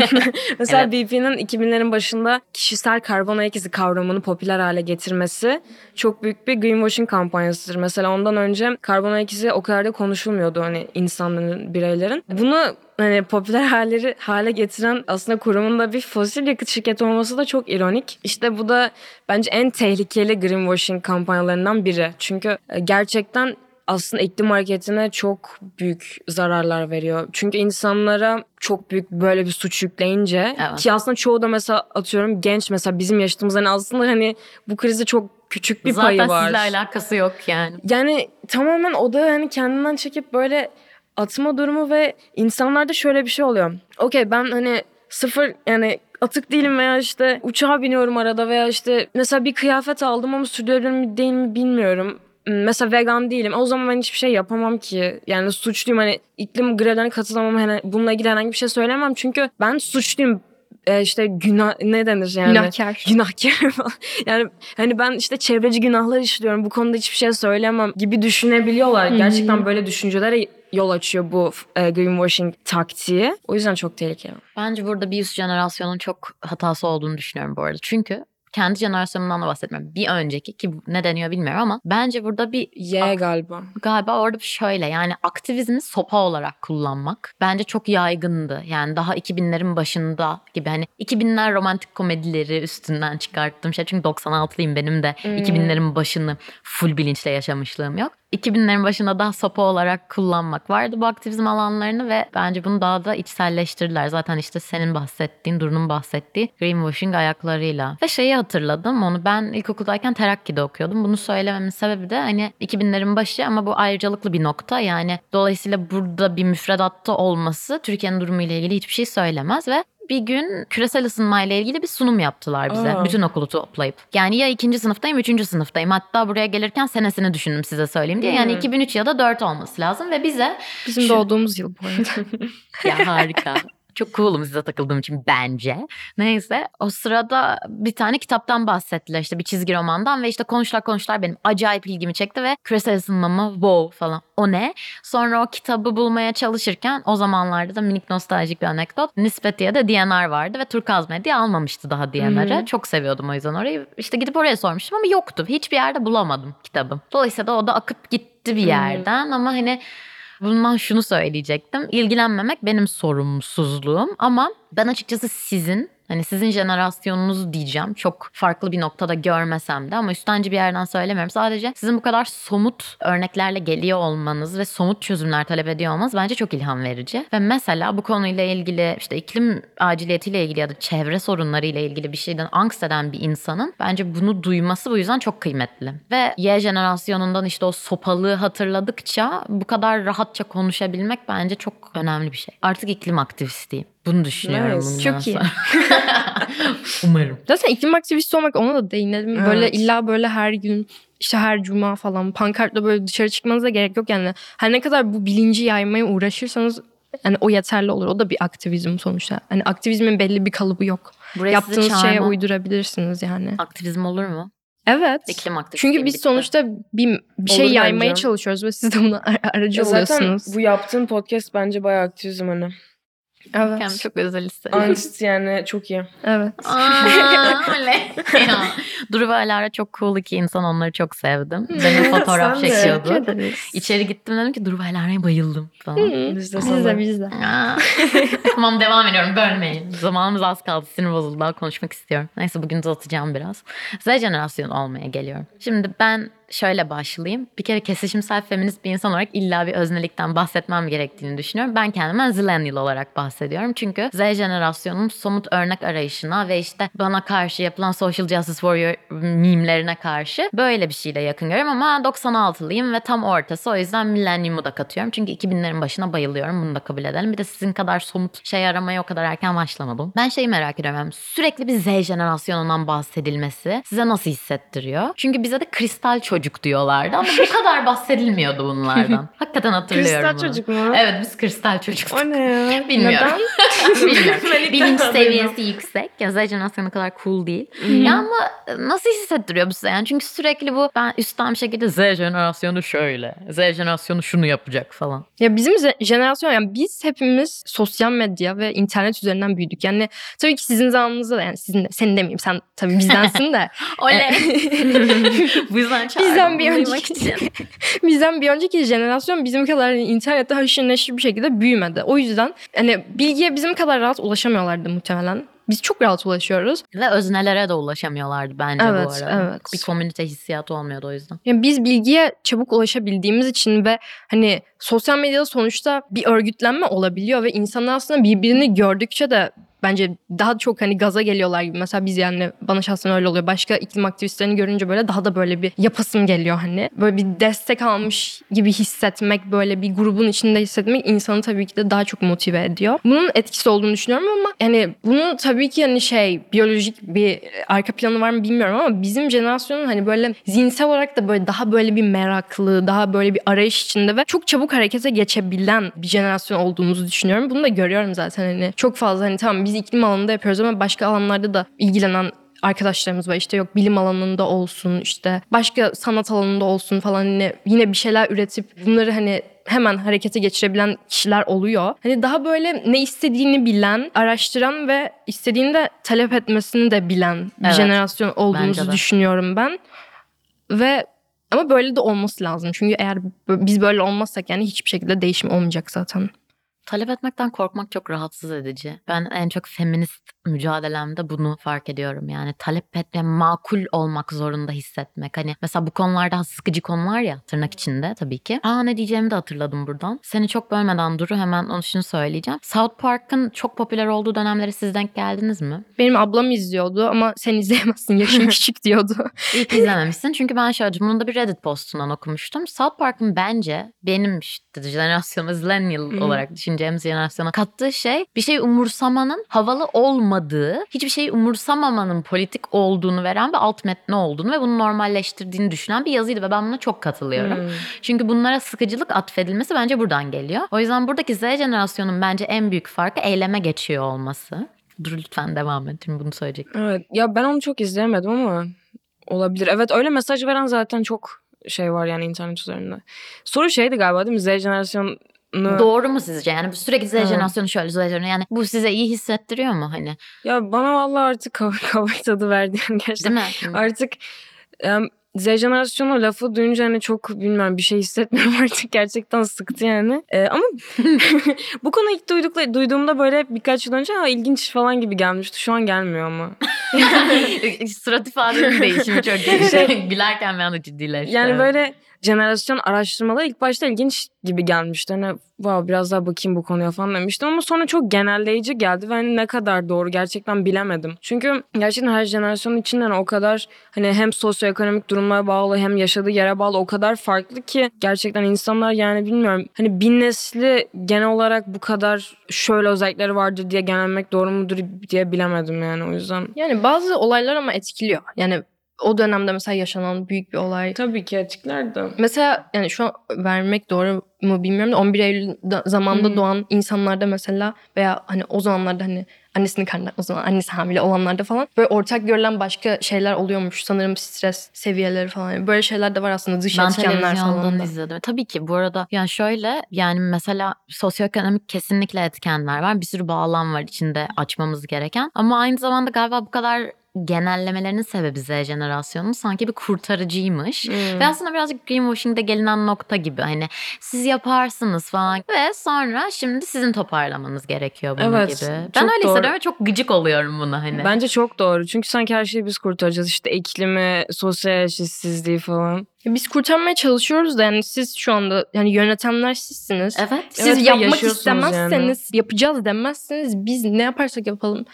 C: mesela
A: Evet.
C: BP'nin 2000'lerin başında kişisel karbon ayak izi kavramını popüler hale getirmesi çok büyük bir greenwashing kampanyasıdır. Mesela ondan önce karbon ayak izi o kadar da konuşulmuyordu hani insanların, bireylerin. Bunu hani popüler halleri hale getiren aslında kurumun da bir fosil yakıt şirketi olması da çok ironik. İşte bu da bence en tehlikeli greenwashing kampanyalarından biri. Çünkü e, gerçekten aslında iklim hareketine çok büyük zararlar veriyor. Çünkü insanlara çok büyük böyle bir suç yükleyince
A: Evet.
C: ki aslında çoğu da mesela atıyorum genç mesela bizim yaşımız hani aslında hani bu krizde çok küçük bir
A: Zaten
C: payı var.
A: sizle alakası yok yani.
C: Yani tamamen o da hani kendinden çekip böyle atma durumu ve insanlarda şöyle bir şey oluyor. Okey ben hani sıfır yani atık değilim veya işte uçağa biniyorum arada veya işte mesela bir kıyafet aldım ama sürdürülebilir mi değil mi bilmiyorum. Hmm, Mesela vegan değilim. O zaman ben hiçbir şey yapamam ki. Yani suçluyum. Hani iklim grevlerine katılamam. Hani bununla ilgili herhangi bir şey söylemem. Çünkü ben suçluyum. Ee, işte günah ne denir yani?
B: Günahkar.
C: günahkar falan. Yani hani ben işte çevreci günahlar işliyorum. Bu konuda hiçbir şey söylemem gibi düşünebiliyorlar.
B: Hı.
C: Gerçekten böyle düşüncelere yol açıyor bu e, greenwashing taktiği. O yüzden çok tehlikeli.
A: Bence burada bir üst jenerasyonun çok hatası olduğunu düşünüyorum bu arada. Çünkü kendi jenerasyonumdan da bahsetmiyorum. Bir önceki ki ne deniyor bilmiyorum ama bence burada bir
C: Y galiba.
A: galiba orada şöyle yani aktivizmi sopa olarak kullanmak bence çok yaygındı. Yani daha 2000'lerin başında gibi hani 2000'ler romantik komedileri üstünden çıkarttığım şey. Çünkü 96'lıyım benim de
C: Hmm.
A: 2000'lerin başını full bilinçle yaşamışlığım yok. 2000'lerin başında daha sopa olarak kullanmak vardı bu aktivizm alanlarını ve bence bunu daha da içselleştirdiler. Zaten işte senin bahsettiğin, Duru'nun bahsettiği greenwashing ayaklarıyla. Ve şeyi hatırladım onu ben ilkokuldayken Terakki'de okuyordum. Bunu söylememin sebebi de hani 2000'lerin başı ama bu ayrıcalıklı bir nokta. Yani dolayısıyla burada bir müfredatta olması Türkiye'nin durumuyla ilgili hiçbir şey söylemez ve bir gün küresel ısınmayla ilgili bir sunum yaptılar bize.
C: Aa.
A: Bütün okulu toplayıp. Yani ya ikinci sınıftayım, üçüncü sınıftayım. Hatta buraya gelirken senesini düşündüm size söyleyeyim diye. Yani
C: Hmm.
A: 2003 ya da 4 olması lazım ve bize
B: Bizim
A: Şu-
B: doğduğumuz yıl bu arada.
A: ya harika. Çok cool'um size takıldığım için bence. Neyse o sırada bir tane kitaptan bahsettiler işte bir çizgi romandan ve işte konuşlar konuşlar benim acayip ilgimi çekti ve küresel ısınma mı wow falan o ne? Sonra o kitabı bulmaya çalışırken o zamanlarda da minik nostaljik bir anekdot. Nispetiye'de DNR vardı ve Turkaz Medya almamıştı daha DNR'ı.
C: Hı.
A: Çok seviyordum o yüzden orayı. İşte gidip oraya sormuştum ama yoktu. Hiçbir yerde bulamadım kitabı. Dolayısıyla da o da akıp gitti bir yerden ama hani Bundan şunu söyleyecektim. İlgilenmemek benim sorumsuzluğum ama ben açıkçası sizin hani sizin jenerasyonunuz diyeceğim. Çok farklı bir noktada görmesem de ama üstenci bir yerden söylemiyorum. Sadece sizin bu kadar somut örneklerle geliyor olmanız ve somut çözümler talep ediyor olmanız bence çok ilham verici. Ve mesela bu konuyla ilgili işte iklim aciliyetiyle ilgili ya da çevre sorunlarıyla ilgili bir şeyden angst eden bir insanın bence bunu duyması bu yüzden çok kıymetli. Ve Y jenerasyonundan işte o sopalığı hatırladıkça bu kadar rahatça konuşabilmek bence çok önemli bir şey. Artık iklim aktivistiyim. Bunu düşünüyorum bundan
B: Çok iyi.
A: Umarım.
B: Zaten iklim aktivisti olmak ona da değinelim. Böyle
C: Evet.
B: illa böyle her gün işte her cuma falan pankartla böyle dışarı çıkmanıza gerek yok yani. Her ne kadar bu bilinci yaymaya uğraşırsanız yani o yeterli olur. O da bir aktivizm sonuçta. Hani aktivizmin belli bir kalıbı yok.
A: Buraya sizi
B: Yaptığınız şeye uydurabilirsiniz yani.
A: Aktivizm olur mu?
B: Evet.
A: İklim aktivisti.
B: Çünkü biz sonuçta bir, bir şey
C: Olur
B: yaymaya
C: bence.
B: çalışıyoruz ve siz de buna ar- aracı
C: Ya zaten
B: oluyorsunuz.
C: bu yaptığın podcast bence bayağı aktivizm hani.
B: Evet.
A: Kendimi çok özel hissediyorum.
C: Anst yani çok iyi.
B: Evet.
A: Aa. Ya. Duru ve Alara çok cool iki insan. Onları çok sevdim. Benim fotoğraf
C: Sen de.
A: çekiyordu. İçeri gittim dedim ki Duru ve Alara'ya bayıldım falan.
C: Biz de
B: Biz de biz de.
A: Aa. tamam devam ediyorum bölmeyin. Zamanımız az kaldı sinir bozuldu daha konuşmak istiyorum. Neyse bugün uzatacağım biraz. Z jenerasyonu olmaya geliyorum. Şimdi ben şöyle başlayayım. Bir kere kesişimsel feminist bir insan olarak illa bir öznelikten bahsetmem gerektiğini düşünüyorum. Ben kendimden zillennial olarak bahsediyorum. Çünkü Z jenerasyonunun somut örnek arayışına ve işte bana karşı yapılan social justice warrior mimlerine karşı böyle bir şeyle yakın görüyorum ama 96'lıyım ve tam ortası o yüzden millenyumu da katıyorum. Çünkü 2000'lerin başına bayılıyorum bunu da kabul edelim. Bir de sizin kadar somut şey aramaya o kadar erken başlamadım. Ben şeyi merak ediyorum. Sürekli bir Z jenerasyonundan bahsedilmesi size nasıl hissettiriyor? Çünkü bize de kristal çocuk diyorlardı ama bu kadar bahsedilmiyordu bunlardan. Hakikaten hatırlıyorum
C: Kristal
A: bunu.
C: çocuk mu?
A: Evet biz kristal çocuktuk.
C: O ne ya?
A: Bilmiyorum. Bilmiyorum. Bilinç seviyesi yüksek. Ya Z jenerasyonu kadar cool değil. Ya ama nasıl hissettiriyor bu size yani? Çünkü sürekli bu ben üstten bir şekilde Z jenerasyonu şöyle. Z jenerasyonu şunu yapacak falan.
B: Ya bizim jenerasyon yani biz hepimiz sosyal medya ve internet üzerinden büyüdük. Yani tabii ki sizin zamanınızda da yani sizin de senin demeyeyim sen tabii bizdensin de.
A: Oley. bu yüzden çağırdım.
B: Bizden bir önceki bizden bir önceki jenerasyon bizim kadar internette haşır neşir bir şekilde büyümedi. O yüzden hani bilgiye bizim kadar rahat ulaşamıyorlardı muhtemelen. Biz çok rahat ulaşıyoruz.
A: Ve öznelere de ulaşamıyorlardı bence bu
B: Evet,
A: arada.
B: evet.
A: Bir komünite hissiyatı olmuyordu o yüzden.
B: Yani biz bilgiye çabuk ulaşabildiğimiz için ve hani sosyal medyada sonuçta bir örgütlenme olabiliyor ve insanlar aslında birbirini gördükçe de bence daha çok hani gaza geliyorlar gibi. Mesela biz yani bana şahsen öyle oluyor. Başka iklim aktivistlerini görünce böyle daha da böyle bir yapasım geliyor hani. Böyle bir destek almış gibi hissetmek, böyle bir grubun içinde hissetmek insanı tabii ki de daha çok motive ediyor. Bunun etkisi olduğunu düşünüyorum ama yani bunu tabii ki hani şey biyolojik bir arka planı var mı bilmiyorum ama bizim jenerasyonun hani böyle zihinsel olarak da böyle daha böyle bir meraklı, daha böyle bir arayış içinde ve çok çabuk harekete geçebilen bir jenerasyon olduğumuzu düşünüyorum. Bunu da görüyorum zaten hani çok fazla hani tamam biz iklim alanında yapıyoruz ama başka alanlarda da ilgilenen arkadaşlarımız var işte yok bilim alanında olsun işte başka sanat alanında olsun falan hani yine bir şeyler üretip bunları hani hemen harekete geçirebilen kişiler oluyor. Hani daha böyle ne istediğini bilen, araştıran ve istediğini de talep etmesini de bilen bir
A: Evet,
B: jenerasyon olduğumuzu düşünüyorum ben. Ve ama böyle de olması lazım. Çünkü eğer biz böyle olmazsak yani hiçbir şekilde değişim olmayacak zaten.
A: Talep etmekten korkmak çok rahatsız edici. Ben en çok feminist mücadelemde bunu fark ediyorum. Yani talep etme, makul olmak zorunda hissetmek. Hani mesela bu konularda sıkıcı konular ya tırnak içinde tabii ki. Aa ne diyeceğimi de hatırladım buradan. Seni çok bölmeden Duru hemen onu şunu söyleyeceğim. South Park'ın çok popüler olduğu dönemlere siz denk geldiniz mi?
B: Benim ablam izliyordu ama sen izleyemezsin yaşın küçük diyordu.
A: İyi ki izlememişsin. Çünkü ben şöyle bunun da bir Reddit postundan okumuştum. South Park'ın bence benim işte jenerasyonu millennial olarak düşüneceğimiz jenerasyona kattığı şey bir şey umursamanın havalı olmadığı, hiçbir şeyi umursamamanın politik olduğunu veren bir alt metni olduğunu ve bunu normalleştirdiğini düşünen bir yazıydı ve ben buna çok katılıyorum.
C: Hmm.
A: Çünkü bunlara sıkıcılık atfedilmesi bence buradan geliyor. O yüzden buradaki Z jenerasyonun bence en büyük farkı eyleme geçiyor olması. Dur lütfen devam et. Şimdi bunu söyleyecektim.
C: Evet. Ya ben onu çok izleyemedim ama olabilir. Evet öyle mesaj veren zaten çok şey var yani internet üzerinde. Soru şeydi galiba değil mi? Z jenerasyonu
A: Doğru mu sizce? Yani sürekli Z jenerasyonu şöyle Z jenerasyonu. Yani bu size iyi hissettiriyor mu hani?
C: Ya bana vallahi artık kavga, tadı verdi yani gerçekten.
A: Değil mi?
C: Artık em, Z jenerasyonu lafı duyunca hani çok bilmiyorum bir şey hissetmiyorum artık gerçekten sıktı yani. E, ama bu konuyu ilk duydukla, duyduğumda böyle birkaç yıl önce ha, ilginç falan gibi gelmişti. Şu an gelmiyor ama.
A: Surat ifadenin değişimi çok değişik. Gülerken bir anda ciddileşti.
C: Yani böyle jenerasyon araştırmaları ilk başta ilginç gibi gelmişti. Hani wow, biraz daha bakayım bu konuya falan demiştim ama sonra çok genelleyici geldi ve hani ne kadar doğru gerçekten bilemedim. Çünkü gerçekten her jenerasyonun içinden o kadar hani hem sosyoekonomik durumlara bağlı hem yaşadığı yere bağlı o kadar farklı ki gerçekten insanlar yani bilmiyorum hani bir nesli genel olarak bu kadar şöyle özellikleri vardır diye genelmek doğru mudur diye bilemedim yani o yüzden.
B: Yani bazı olaylar ama etkiliyor. Yani o dönemde mesela yaşanan büyük bir olay.
C: Tabii ki etkiler de.
B: Mesela yani şu an vermek doğru mu bilmiyorum da 11 Eylül da- zamanında
C: Hı.
B: doğan insanlarda mesela veya hani o zamanlarda hani annesinin karnında o zaman annesi hamile olanlarda falan böyle ortak görülen başka şeyler oluyormuş. Sanırım stres seviyeleri falan. Yani Böyle şeyler de var aslında dış
A: Ben
B: etkenler falan da.
A: izledim. Tabii ki bu arada yani şöyle yani mesela sosyoekonomik kesinlikle etkenler var. Bir sürü bağlam var içinde açmamız gereken. Ama aynı zamanda galiba bu kadar genellemelerinin sebebi Z jenerasyonu sanki bir kurtarıcıymış.
C: Hmm.
A: Ve aslında birazcık greenwashing'de gelinen nokta gibi hani siz yaparsınız falan ve sonra şimdi sizin toparlamanız gerekiyor bunu
C: Evet,
A: gibi. Ben öyle
C: doğru.
A: hissediyorum ve çok gıcık oluyorum buna hani.
C: Bence çok doğru. Çünkü sanki her şeyi biz kurtaracağız. İşte iklimi, sosyal eşitsizliği falan.
B: Biz kurtarmaya çalışıyoruz da yani siz şu anda yani yönetenler sizsiniz.
A: Evet.
B: Siz
C: Evet ve
B: yapmak istemezseniz, yapacağız demezseniz biz ne yaparsak yapalım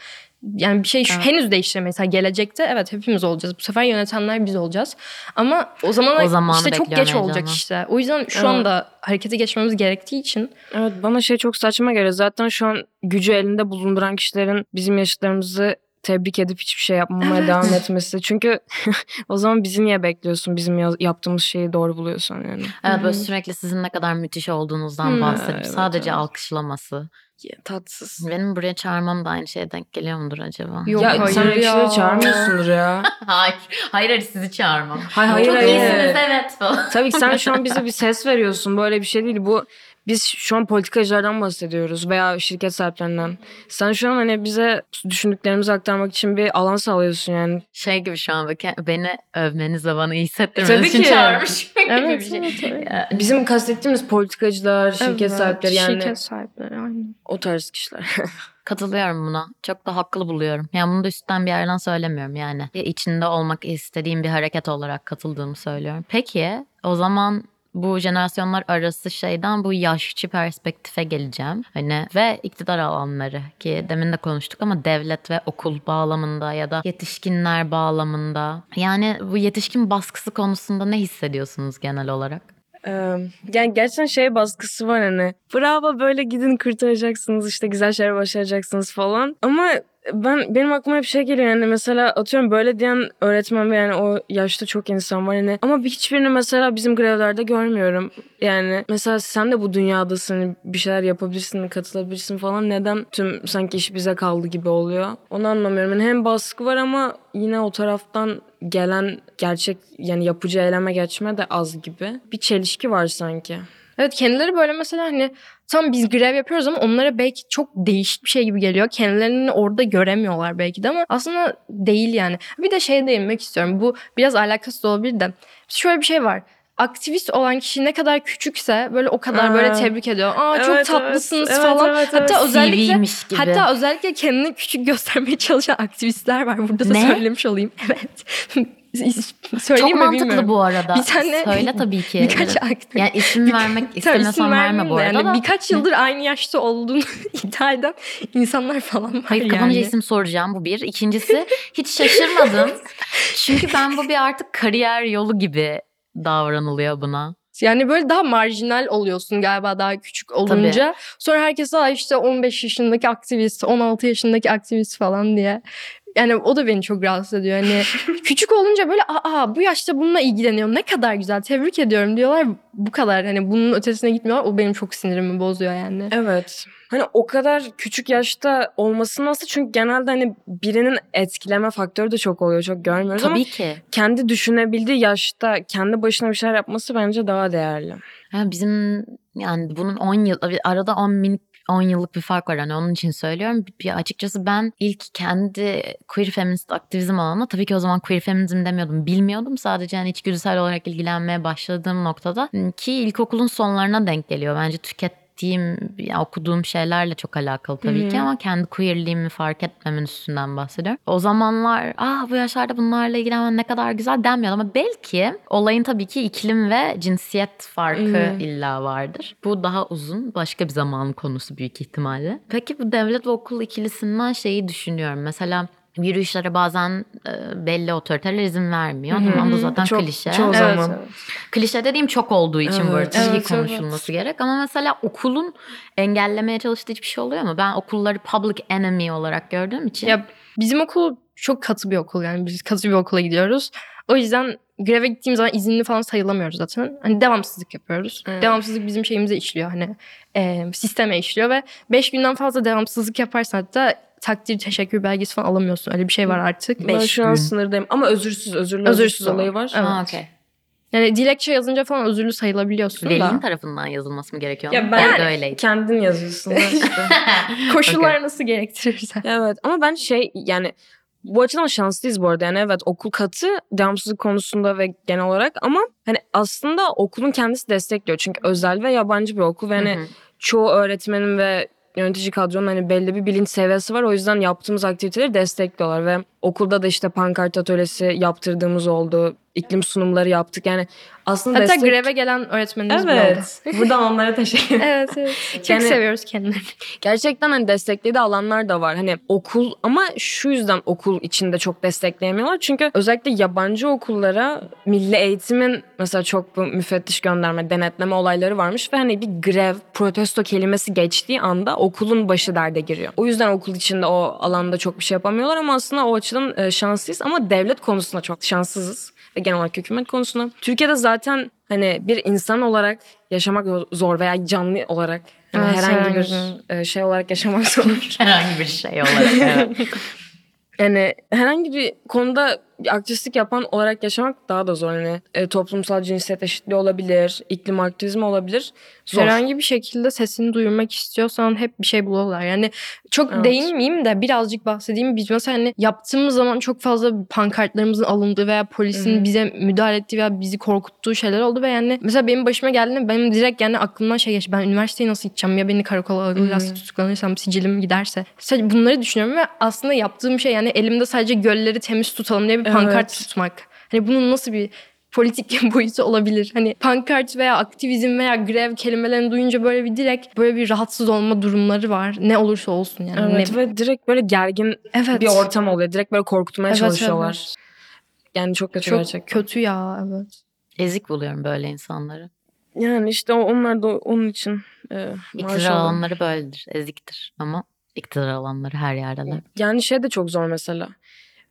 B: yani bir şey şu,
A: Evet.
B: henüz değiştiremeyiz. Ha, gelecekte evet hepimiz olacağız. Bu sefer yönetenler biz olacağız. Ama o zaman
A: O
B: işte çok geç olacak işte. O yüzden şu
C: Evet.
B: anda harekete geçmemiz gerektiği için
C: Evet bana şey çok saçma geliyor. Zaten şu an gücü elinde bulunduran kişilerin bizim yaşıtlarımızı tebrik edip hiçbir şey yapmamaya
B: Evet.
C: devam etmesi. Çünkü o zaman bizi niye bekliyorsun? Bizim ya- yaptığımız şeyi doğru buluyorsun yani.
A: Evet böyle sürekli sizin ne kadar müthiş olduğunuzdan
B: Hı,
A: bahsedip
C: evet,
A: sadece
C: evet.
A: alkışlaması.
C: Ya, tatsız.
A: Benim buraya çağırmam da aynı şeye denk geliyor mudur acaba?
B: Yok,
C: ya
B: hayır
C: sen
B: ya.
C: kişileri çağırmıyorsundur ya.
A: hayır, hayır hayır sizi çağırmam.
C: Hayır hayır
A: Çok
C: hayır.
A: iyisiniz evet falan.
C: Tabii ki sen şu an bize bir ses veriyorsun. Böyle bir şey değil. Bu biz şu an politikacılardan bahsediyoruz veya şirket sahiplerinden. Sen şu an hani bize düşündüklerimizi aktarmak için bir alan sağlıyorsun yani.
A: Şey gibi şu an beni övmeniz ve bana iyi
C: Tabii
A: hissettirmeniz için
C: ki.
A: çağırmış gibi
B: Evet,
A: bir şey.
B: evet,
C: Bizim kastettiğimiz politikacılar, şirket
B: Evet,
C: sahipleri yani
B: Şirket sahipleri aynen.
C: o tarz kişiler.
A: Katılıyorum buna. Çok da haklı buluyorum. Yani bunu da üstten bir yerden söylemiyorum yani. Ya içinde olmak istediğim bir hareket olarak katıldığımı söylüyorum. Peki o zaman bu jenerasyonlar arası şeyden bu yaşçı perspektife geleceğim. Hani ve iktidar alanları ki demin de konuştuk ama devlet ve okul bağlamında ya da yetişkinler bağlamında. Yani bu yetişkin baskısı konusunda ne hissediyorsunuz genel olarak?
C: Yani gerçekten şey baskısı var hani. Bravo böyle gidin kurtaracaksınız işte güzel şeyler başaracaksınız falan. Ama ben benim aklıma hep şey geliyor yani mesela atıyorum böyle diyen öğretmen ve yani o yaşta çok insan var hani ama bir hiçbirini mesela bizim grevlerde görmüyorum. Yani mesela sen de bu dünyadasın bir şeyler yapabilirsin, katılabilirsin falan. Neden tüm sanki iş bize kaldı gibi oluyor? Onu anlamıyorum. Yani hem baskı var ama yine o taraftan gelen gerçek yani yapıcı eyleme geçme de az gibi. Bir çelişki var sanki.
B: Evet kendileri böyle mesela hani tam biz grev yapıyoruz ama onlara belki çok değişik bir şey gibi geliyor. Kendilerini orada göremiyorlar belki de ama aslında değil yani. Bir de şeye değinmek istiyorum. Bu biraz alakasız olabilir de. Şöyle bir şey var. Aktivist olan kişi ne kadar küçükse böyle o kadar
C: Aa.
B: böyle tebrik ediyor. Aa çok
C: Evet,
B: tatlısınız
C: evet.
B: falan.
C: Evet, evet,
B: Hatta
C: evet.
B: özellikle
A: gibi.
B: hatta özellikle kendini küçük göstermeye çalışan aktivistler var. Burada da
A: Ne?
B: söylemiş olayım. Evet. Söyleyeyim
A: Çok
B: mi
A: mantıklı
B: bilmiyorum.
A: bu arada.
B: Bir tane-
A: Söyle tabii ki.
B: Birkaç aktivist.
A: Yani isim vermek
B: Tabii
A: istemiyorsan verme bu arada
B: yani
A: da.
B: Birkaç yıldır aynı yaşta olduğunu iddia eden insanlar falan var
A: Hayır
B: yani.
A: kapanınca isim soracağım bu bir. İkincisi hiç şaşırmadım. Çünkü ben bu bir artık kariyer yolu gibi davranılıyor buna.
B: Yani böyle daha marjinal oluyorsun galiba daha küçük olunca. Sonra herkes Aa işte 15 yaşındaki aktivist, 16 yaşındaki aktivist falan diye. Yani o da beni çok rahatsız ediyor. Hani küçük olunca böyle aa bu yaşta bununla ilgileniyor. Ne kadar güzel. Tebrik ediyorum diyorlar. Bu kadar hani bunun ötesine gitmiyorlar. O benim çok sinirimi bozuyor yani.
C: Evet. Hani o kadar küçük yaşta olması nasıl? Çünkü genelde hani birinin etkileme faktörü de çok oluyor. Çok görmüyoruz ama
A: Tabii ki.
C: kendi düşünebildiği yaşta kendi başına bir şeyler yapması bence daha değerli.
A: Yani bizim yani bunun 10 yıl arada 10 minik 10 yıllık bir fark var hani onun için söylüyorum. Bir, açıkçası ben ilk kendi queer feminist aktivizm alanına tabii ki o zaman queer feminizm demiyordum. Bilmiyordum. Sadece hani içgüdüsel olarak ilgilenmeye başladığım noktada ki ilkokulun sonlarına denk geliyor. Bence tüket yani okuduğum şeylerle çok alakalı tabii
C: Hı hı.
A: ki ama kendi queerliğimi fark etmemin üstünden bahsediyorum. O zamanlar ah bu yaşlarda bunlarla ilgilenmen ne kadar güzel denmiyor ama belki olayın tabii ki iklim ve cinsiyet farkı
C: Hı.
A: illa vardır. Bu daha uzun başka bir zamanın konusu büyük ihtimalle. Peki bu devlet ve okul ikilisinden şeyi düşünüyorum. Mesela yürüyüşlere bazen e, belli otoriteler izin vermiyor.
C: Hı hı.
A: Tamam bu zaten
C: Çok-
A: klişe.
C: çoğu
B: Evet,
C: zaman.
B: evet.
A: Klişe dediğim çok olduğu için bu arada
C: Evet.
A: tabii ki
B: Evet,
A: konuşulması gerek. Ama mesela okulun engellemeye çalıştığı hiçbir şey oluyor mu? Ben okulları public enemy olarak gördüğüm için.
B: Ya bizim okul çok katı bir okul yani biz katı bir okula gidiyoruz. O yüzden greve gittiğim zaman izinli falan sayılamıyoruz zaten. Hani devamsızlık yapıyoruz.
C: Evet.
B: Devamsızlık bizim şeyimize işliyor hani e, sisteme işliyor ve 5 günden fazla devamsızlık yaparsan hatta takdir teşekkür belgesi falan alamıyorsun. Öyle bir şey var artık.
C: Ben
A: Beş
C: şu an
A: gün.
C: sınırdayım ama özürsüz, özürlü
B: Özürsüz
C: özürsüz olayı var.
B: Evet.
A: Ha, okey.
B: Yani dilekçe yazınca falan özürlü sayılabiliyorsun
A: Velinin
B: da.
A: tarafından yazılması mı gerekiyor?
C: Ya ben-
A: Orada öyleydi.
C: Kendin yazıyorsun işte.
B: Koşullar nasıl gerektirirse.
C: evet ama ben şey yani bu açıdan şanslıyız bu arada. Yani evet okul katı devamsızlık konusunda ve genel olarak ama hani aslında okulun kendisi destekliyor. Çünkü özel ve yabancı bir okul ve hani
A: Hı hı.
C: çoğu öğretmenin ve yönetici kadronun hani belli bir bilinç seviyesi var. O yüzden yaptığımız aktiviteleri destekliyorlar ve okulda da işte pankart atölyesi yaptırdığımız oldu. İklim sunumları yaptık. Yani aslında
B: Hatta
C: destek...
B: greve gelen öğretmenimiz bile oldu.
C: Evet. Buradan onlara teşekkür
B: evet evet. Çok
C: Yani-
B: seviyoruz kendilerini.
C: Gerçekten hani desteklediği alanlar da var. Hani okul ama şu yüzden okul içinde çok destekleyemiyorlar. Çünkü özellikle yabancı okullara milli eğitimin mesela çok bu müfettiş gönderme, denetleme olayları varmış ve hani bir grev, protesto kelimesi geçtiği anda okulun başı derde giriyor. O yüzden okul içinde o alanda çok bir şey yapamıyorlar ama aslında o açıdan e, şanslıyız ama devlet konusunda çok şanssızız genel olarak hükümet konusunda. Türkiye'de zaten hani bir insan olarak yaşamak zor veya canlı olarak yani
B: Evet,
C: herhangi
B: herhangi
C: bir e, şey olarak yaşamak zor.
A: Herhangi bir şey olarak. evet.
C: Yani herhangi bir konuda aktivistlik yapan olarak yaşamak daha da zor. Hani e, toplumsal cinsiyet eşitliği olabilir, iklim aktivizmi olabilir. Zor.
B: Herhangi bir şekilde sesini duyurmak istiyorsan hep bir şey bulurlar. Yani çok
C: Evet.
B: değinmeyeyim de birazcık bahsedeyim. Biz mesela hani yaptığımız zaman çok fazla pankartlarımızın alındığı veya polisin
C: Hı hı.
B: bize müdahale ettiği veya bizi korkuttuğu şeyler oldu ve yani mesela benim başıma geldiğinde benim direkt yani aklımdan şey geçti. Ben üniversiteye nasıl gideceğim ya beni karakola alırlarsa tutuklanırsam sicilim giderse. Sadece bunları düşünüyorum ve aslında yaptığım şey yani elimde sadece gölleri temiz tutalım diye bir pankart
C: Evet.
B: tutmak. Hani bunun nasıl bir politik boyutu olabilir. Hani pankart veya aktivizm veya grev kelimelerini duyunca böyle bir direkt böyle bir rahatsız olma durumları var. Ne olursa olsun yani.
C: Evet
B: Ne-
C: ve direkt böyle gergin
B: evet.
C: bir ortam oluyor. Direkt böyle korkutmaya
B: Evet,
C: çalışıyorlar.
B: evet.
C: Yani çok kötü
B: Çok
C: gerçekten.
B: kötü ya evet.
A: Ezik buluyorum böyle insanları.
C: Yani işte onlar da onun için e,
A: İktidar alanları böyledir. Eziktir. Ama iktidar alanları her yerdeler.
C: Yani şey de çok zor mesela.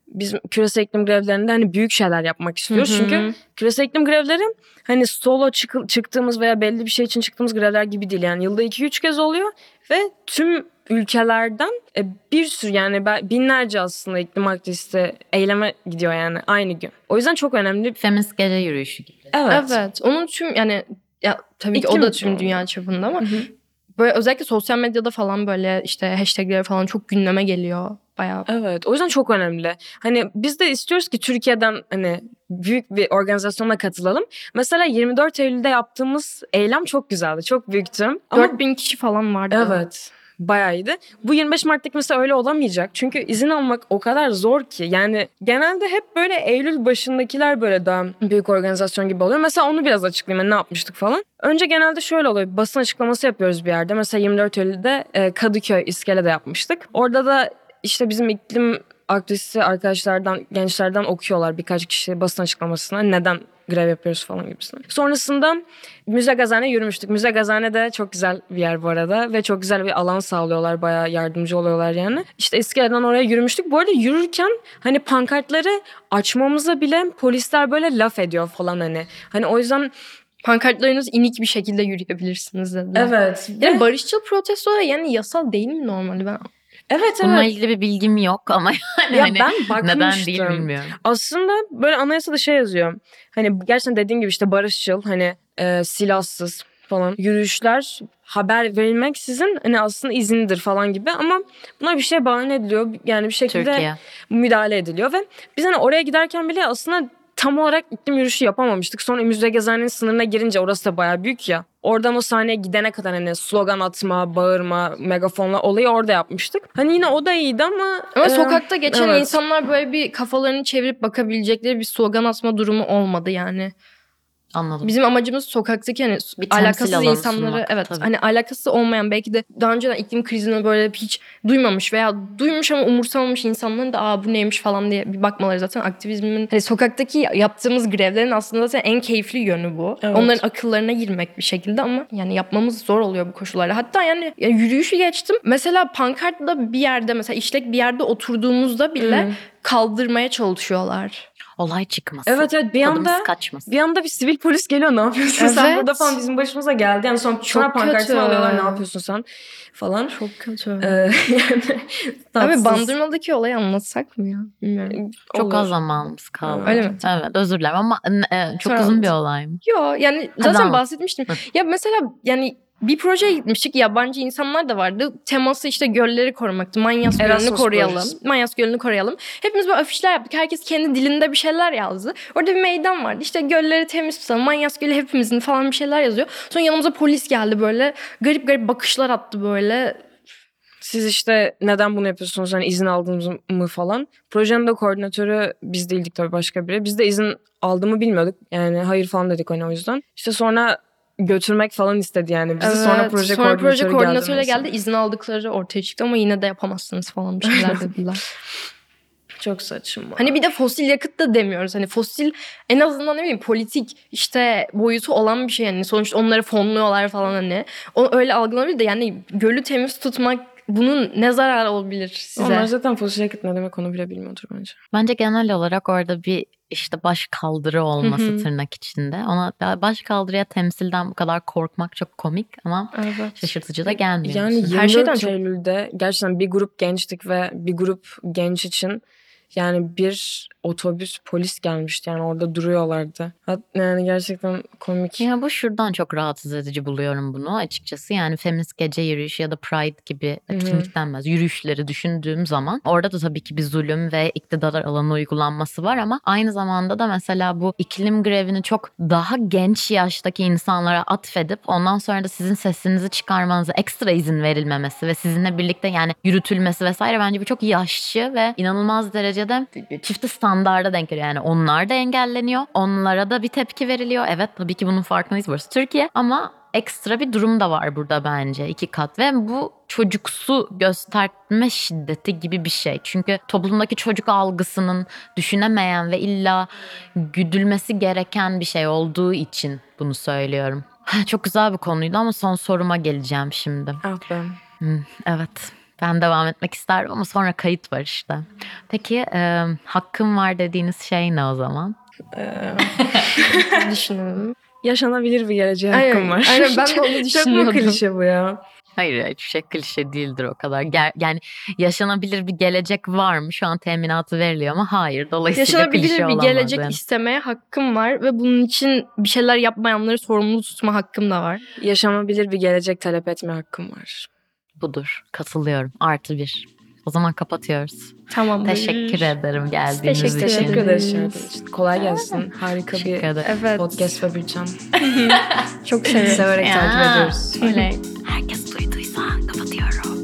C: Biz küresel iklim grevlerinde hani büyük şeyler yapmak istiyoruz.
B: Hı hı.
C: Çünkü küresel iklim grevleri hani solo çıkı- çıktığımız veya belli bir şey için çıktığımız grevler gibi değil. Yani yılda 2-3 kez oluyor ve tüm ülkelerden e, bir sürü yani binlerce aslında iklim aktivisti eyleme gidiyor yani aynı gün. O yüzden çok önemli.
A: Feminist gece yürüyüşü gibi.
C: Evet.
B: Evet. Onun tüm yani ya tabii ki o
C: İklim
B: da tüm dünya çapında ama
C: Hı hı.
B: Böyle özellikle sosyal medyada falan böyle işte hashtagleri falan çok gündeme geliyor. Bayağı
C: Evet o yüzden çok önemli. Hani biz de istiyoruz ki Türkiye'den hani büyük bir organizasyona katılalım. Mesela 24 Eylül'de yaptığımız eylem çok güzeldi. Çok büyüktü. Ama
B: 4000 kişi falan vardı.
C: Evet. Bayağı iyiydi. Bu 25 Mart'taki mesela öyle olamayacak. Çünkü izin almak o kadar zor ki. Yani genelde hep böyle Eylül başındakiler böyle daha büyük organizasyon gibi oluyor. Mesela onu biraz açıklayayım. Yani ne yapmıştık falan. Önce genelde şöyle oluyor. Basın açıklaması yapıyoruz bir yerde. Mesela 24 Eylül'de e, Kadıköy İskele'de yapmıştık. Orada da işte bizim iklim aktivisti arkadaşlardan, gençlerden okuyorlar birkaç kişi basın açıklamasına. Neden grev yapıyoruz falan gibisine. Sonrasında Müze Gazane yürümüştük. Müze Gazane de çok güzel bir yer bu arada ve çok güzel bir alan sağlıyorlar. Bayağı yardımcı oluyorlar yani. İşte İskele'den oraya yürümüştük. Bu arada yürürken hani pankartları açmamıza bile polisler böyle laf ediyor falan hani. Hani o yüzden
B: Pankartlarınız inik bir şekilde yürüyebilirsiniz dediler.
C: evet.
B: Yani barışçıl protesto da yani yasal değil mi normalde? Ben
C: Evet
A: Bununla
C: evet.
A: ilgili bir bilgim yok ama yani
C: Ya
A: hani
C: ben bakmıştım.
A: neden değil bilmiyorum.
C: Aslında böyle anayasada şey yazıyor. Hani gerçekten dediğin gibi işte barışçıl hani e, silahsız falan yürüyüşler haber verilmek sizin hani aslında izindir falan gibi ama buna bir şey bahane ediliyor. Yani bir şekilde
A: Türkiye.
C: müdahale ediliyor ve biz hani oraya giderken bile aslında tam olarak iklim yürüyüşü yapamamıştık. Sonra Müze Gezane'nin sınırına girince orası da bayağı büyük ya. Oradan o sahneye gidene kadar hani slogan atma, bağırma, megafonla olayı orada yapmıştık. Hani yine o da iyiydi ama...
B: Ama
C: e,
B: sokakta geçen
C: evet.
B: insanlar böyle bir kafalarını çevirip bakabilecekleri bir slogan atma durumu olmadı yani.
A: Anladım.
B: Bizim amacımız sokaktaki hani
A: Bir
B: alakasız insanları
A: sunmak,
B: evet
A: tabii.
B: hani alakası olmayan belki de daha önceden iklim krizini böyle hiç duymamış veya duymuş ama umursamamış insanların da aa bu neymiş falan diye bir bakmaları zaten aktivizmin hani sokaktaki yaptığımız grevlerin aslında zaten en keyifli yönü bu.
C: Evet.
B: Onların akıllarına girmek bir şekilde ama yani yapmamız zor oluyor bu koşullarda. Hatta yani ya yürüyüşü geçtim. Mesela pankartla bir yerde mesela işlek bir yerde oturduğumuzda bile
C: Hı.
B: kaldırmaya çalışıyorlar.
A: Olay çıkması.
C: Evet evet bir anda
A: kaçmasın.
C: bir anda bir sivil polis geliyor ne yapıyorsun sen
B: Evet.
C: burada falan bizim başımıza geldi. Yani sonra
B: Çok
C: pankartını alıyorlar ne yapıyorsun sen falan.
B: Çok kötü.
C: Ee, yani
B: Abi bandırmadaki olayı anlatsak mı ya? Bilmiyorum.
A: Çok
C: Olur.
A: az zamanımız kaldı.
B: Öyle mi?
A: Evet özür dilerim ama e, çok
B: Sonra
A: uzun bir
B: anlat.
A: olay mı?
B: Yo yani zaten
A: anlat.
B: bahsetmiştim.
A: Hı.
B: Ya mesela yani bir projeye gitmiştik. Yabancı insanlar da vardı. Teması işte gölleri korumaktı. Manyas Gölü'nü
C: Erasmus
B: koruyalım.
C: projesi.
B: Manyas Gölü'nü koruyalım. Hepimiz böyle afişler yaptık. Herkes kendi dilinde bir şeyler yazdı. Orada bir meydan vardı. İşte gölleri temiz tutalım. Manyas Gölü hepimizin falan bir şeyler yazıyor. Sonra yanımıza polis geldi böyle. Garip garip bakışlar attı böyle.
C: Siz işte neden bunu yapıyorsunuz hani izin aldınız mı falan. Projenin de koordinatörü biz değildik tabii başka biri. Biz de izin aldığımı bilmiyorduk. Yani hayır falan dedik hani o yüzden. İşte sonra götürmek falan istedi yani bizi. sonra
B: Evet,
C: proje
B: sonra
C: koordinatörü
B: proje koordinatörüyle
C: geldi.
B: geldi. İzin aldıkları ortaya çıktı ama yine de yapamazsınız falan bir şeyler dediler.
C: Çok saçma.
B: Hani bir de fosil yakıt da demiyoruz. Hani fosil en azından ne bileyim politik işte boyutu olan bir şey. Yani sonuçta onları fonluyorlar falan hani. O öyle algılanabilir de yani gölü temiz tutmak bunun ne zararı olabilir size?
C: Onlar zaten fosil yakıt ne demek onu bile bilmiyordur bence.
A: Bence genel olarak orada bir işte baş kaldırı olması
B: Hı hı.
A: tırnak içinde. Ona baş kaldırıya temsilden bu kadar korkmak çok komik ama
B: Evet.
A: şaşırtıcı da gelmiyor.
C: Yani
A: bize.
C: 24
B: Her şeyden çok-
C: Eylül'de gerçekten bir grup gençtik ve bir grup genç için yani bir otobüs polis gelmişti yani orada duruyorlardı. Yani gerçekten komik.
A: Ya bu şuradan çok rahatsız edici buluyorum bunu açıkçası. Yani feminist gece yürüyüşü ya da Pride gibi etkinlik denmez. Yürüyüşleri düşündüğüm zaman orada da tabii ki bir zulüm ve iktidar alanı uygulanması var ama aynı zamanda da mesela bu iklim grevini çok daha genç yaştaki insanlara atfedip ondan sonra da sizin sesinizi çıkarmanıza ekstra izin verilmemesi ve sizinle birlikte yani yürütülmesi vesaire bence bu çok yaşlı ve inanılmaz derecede çifte standarda denk geliyor. Yani onlar da engelleniyor. Onlara da bir tepki veriliyor. Evet tabii ki bunun farkındayız. Burası Türkiye ama ekstra bir durum da var burada bence iki kat ve bu çocuksu gösterme şiddeti gibi bir şey. Çünkü toplumdaki çocuk algısının düşünemeyen ve illa güdülmesi gereken bir şey olduğu için bunu söylüyorum. Çok güzel bir konuydu ama son soruma geleceğim şimdi.
C: Ah be.
A: Hmm, evet. Ben devam etmek isterim ama sonra kayıt var işte. Peki e, hakkım var dediğiniz şey ne o zaman?
C: Ee,
B: Düşünüyorum.
C: yaşanabilir bir geleceğe
B: Aynen,
C: hakkım var.
B: aynen, ben de onu
C: Çok mu
B: düşünüyordum.
C: klişe bu ya?
A: Hayır hiçbir şey klişe değildir o kadar. Ger- yani yaşanabilir bir gelecek var mı? Şu an teminatı veriliyor ama hayır. Dolayısıyla
B: Yaşanabilir
A: klişe
B: bir gelecek
A: yani.
B: istemeye hakkım var ve bunun için bir şeyler yapmayanları sorumlu tutma hakkım da var.
C: Yaşanabilir bir gelecek talep etme hakkım var
A: budur. Katılıyorum. Artı bir. O zaman kapatıyoruz.
B: Tamam.
A: Teşekkür ederim geldiğiniz
B: teşekkür
A: için.
C: Teşekkür ederiz. Kolay gelsin. Harika bir
B: evet.
C: podcast ve bütçem.
B: Çok
C: severek takip ediyoruz.
A: Öyle. Herkes duyduysa kapatıyorum.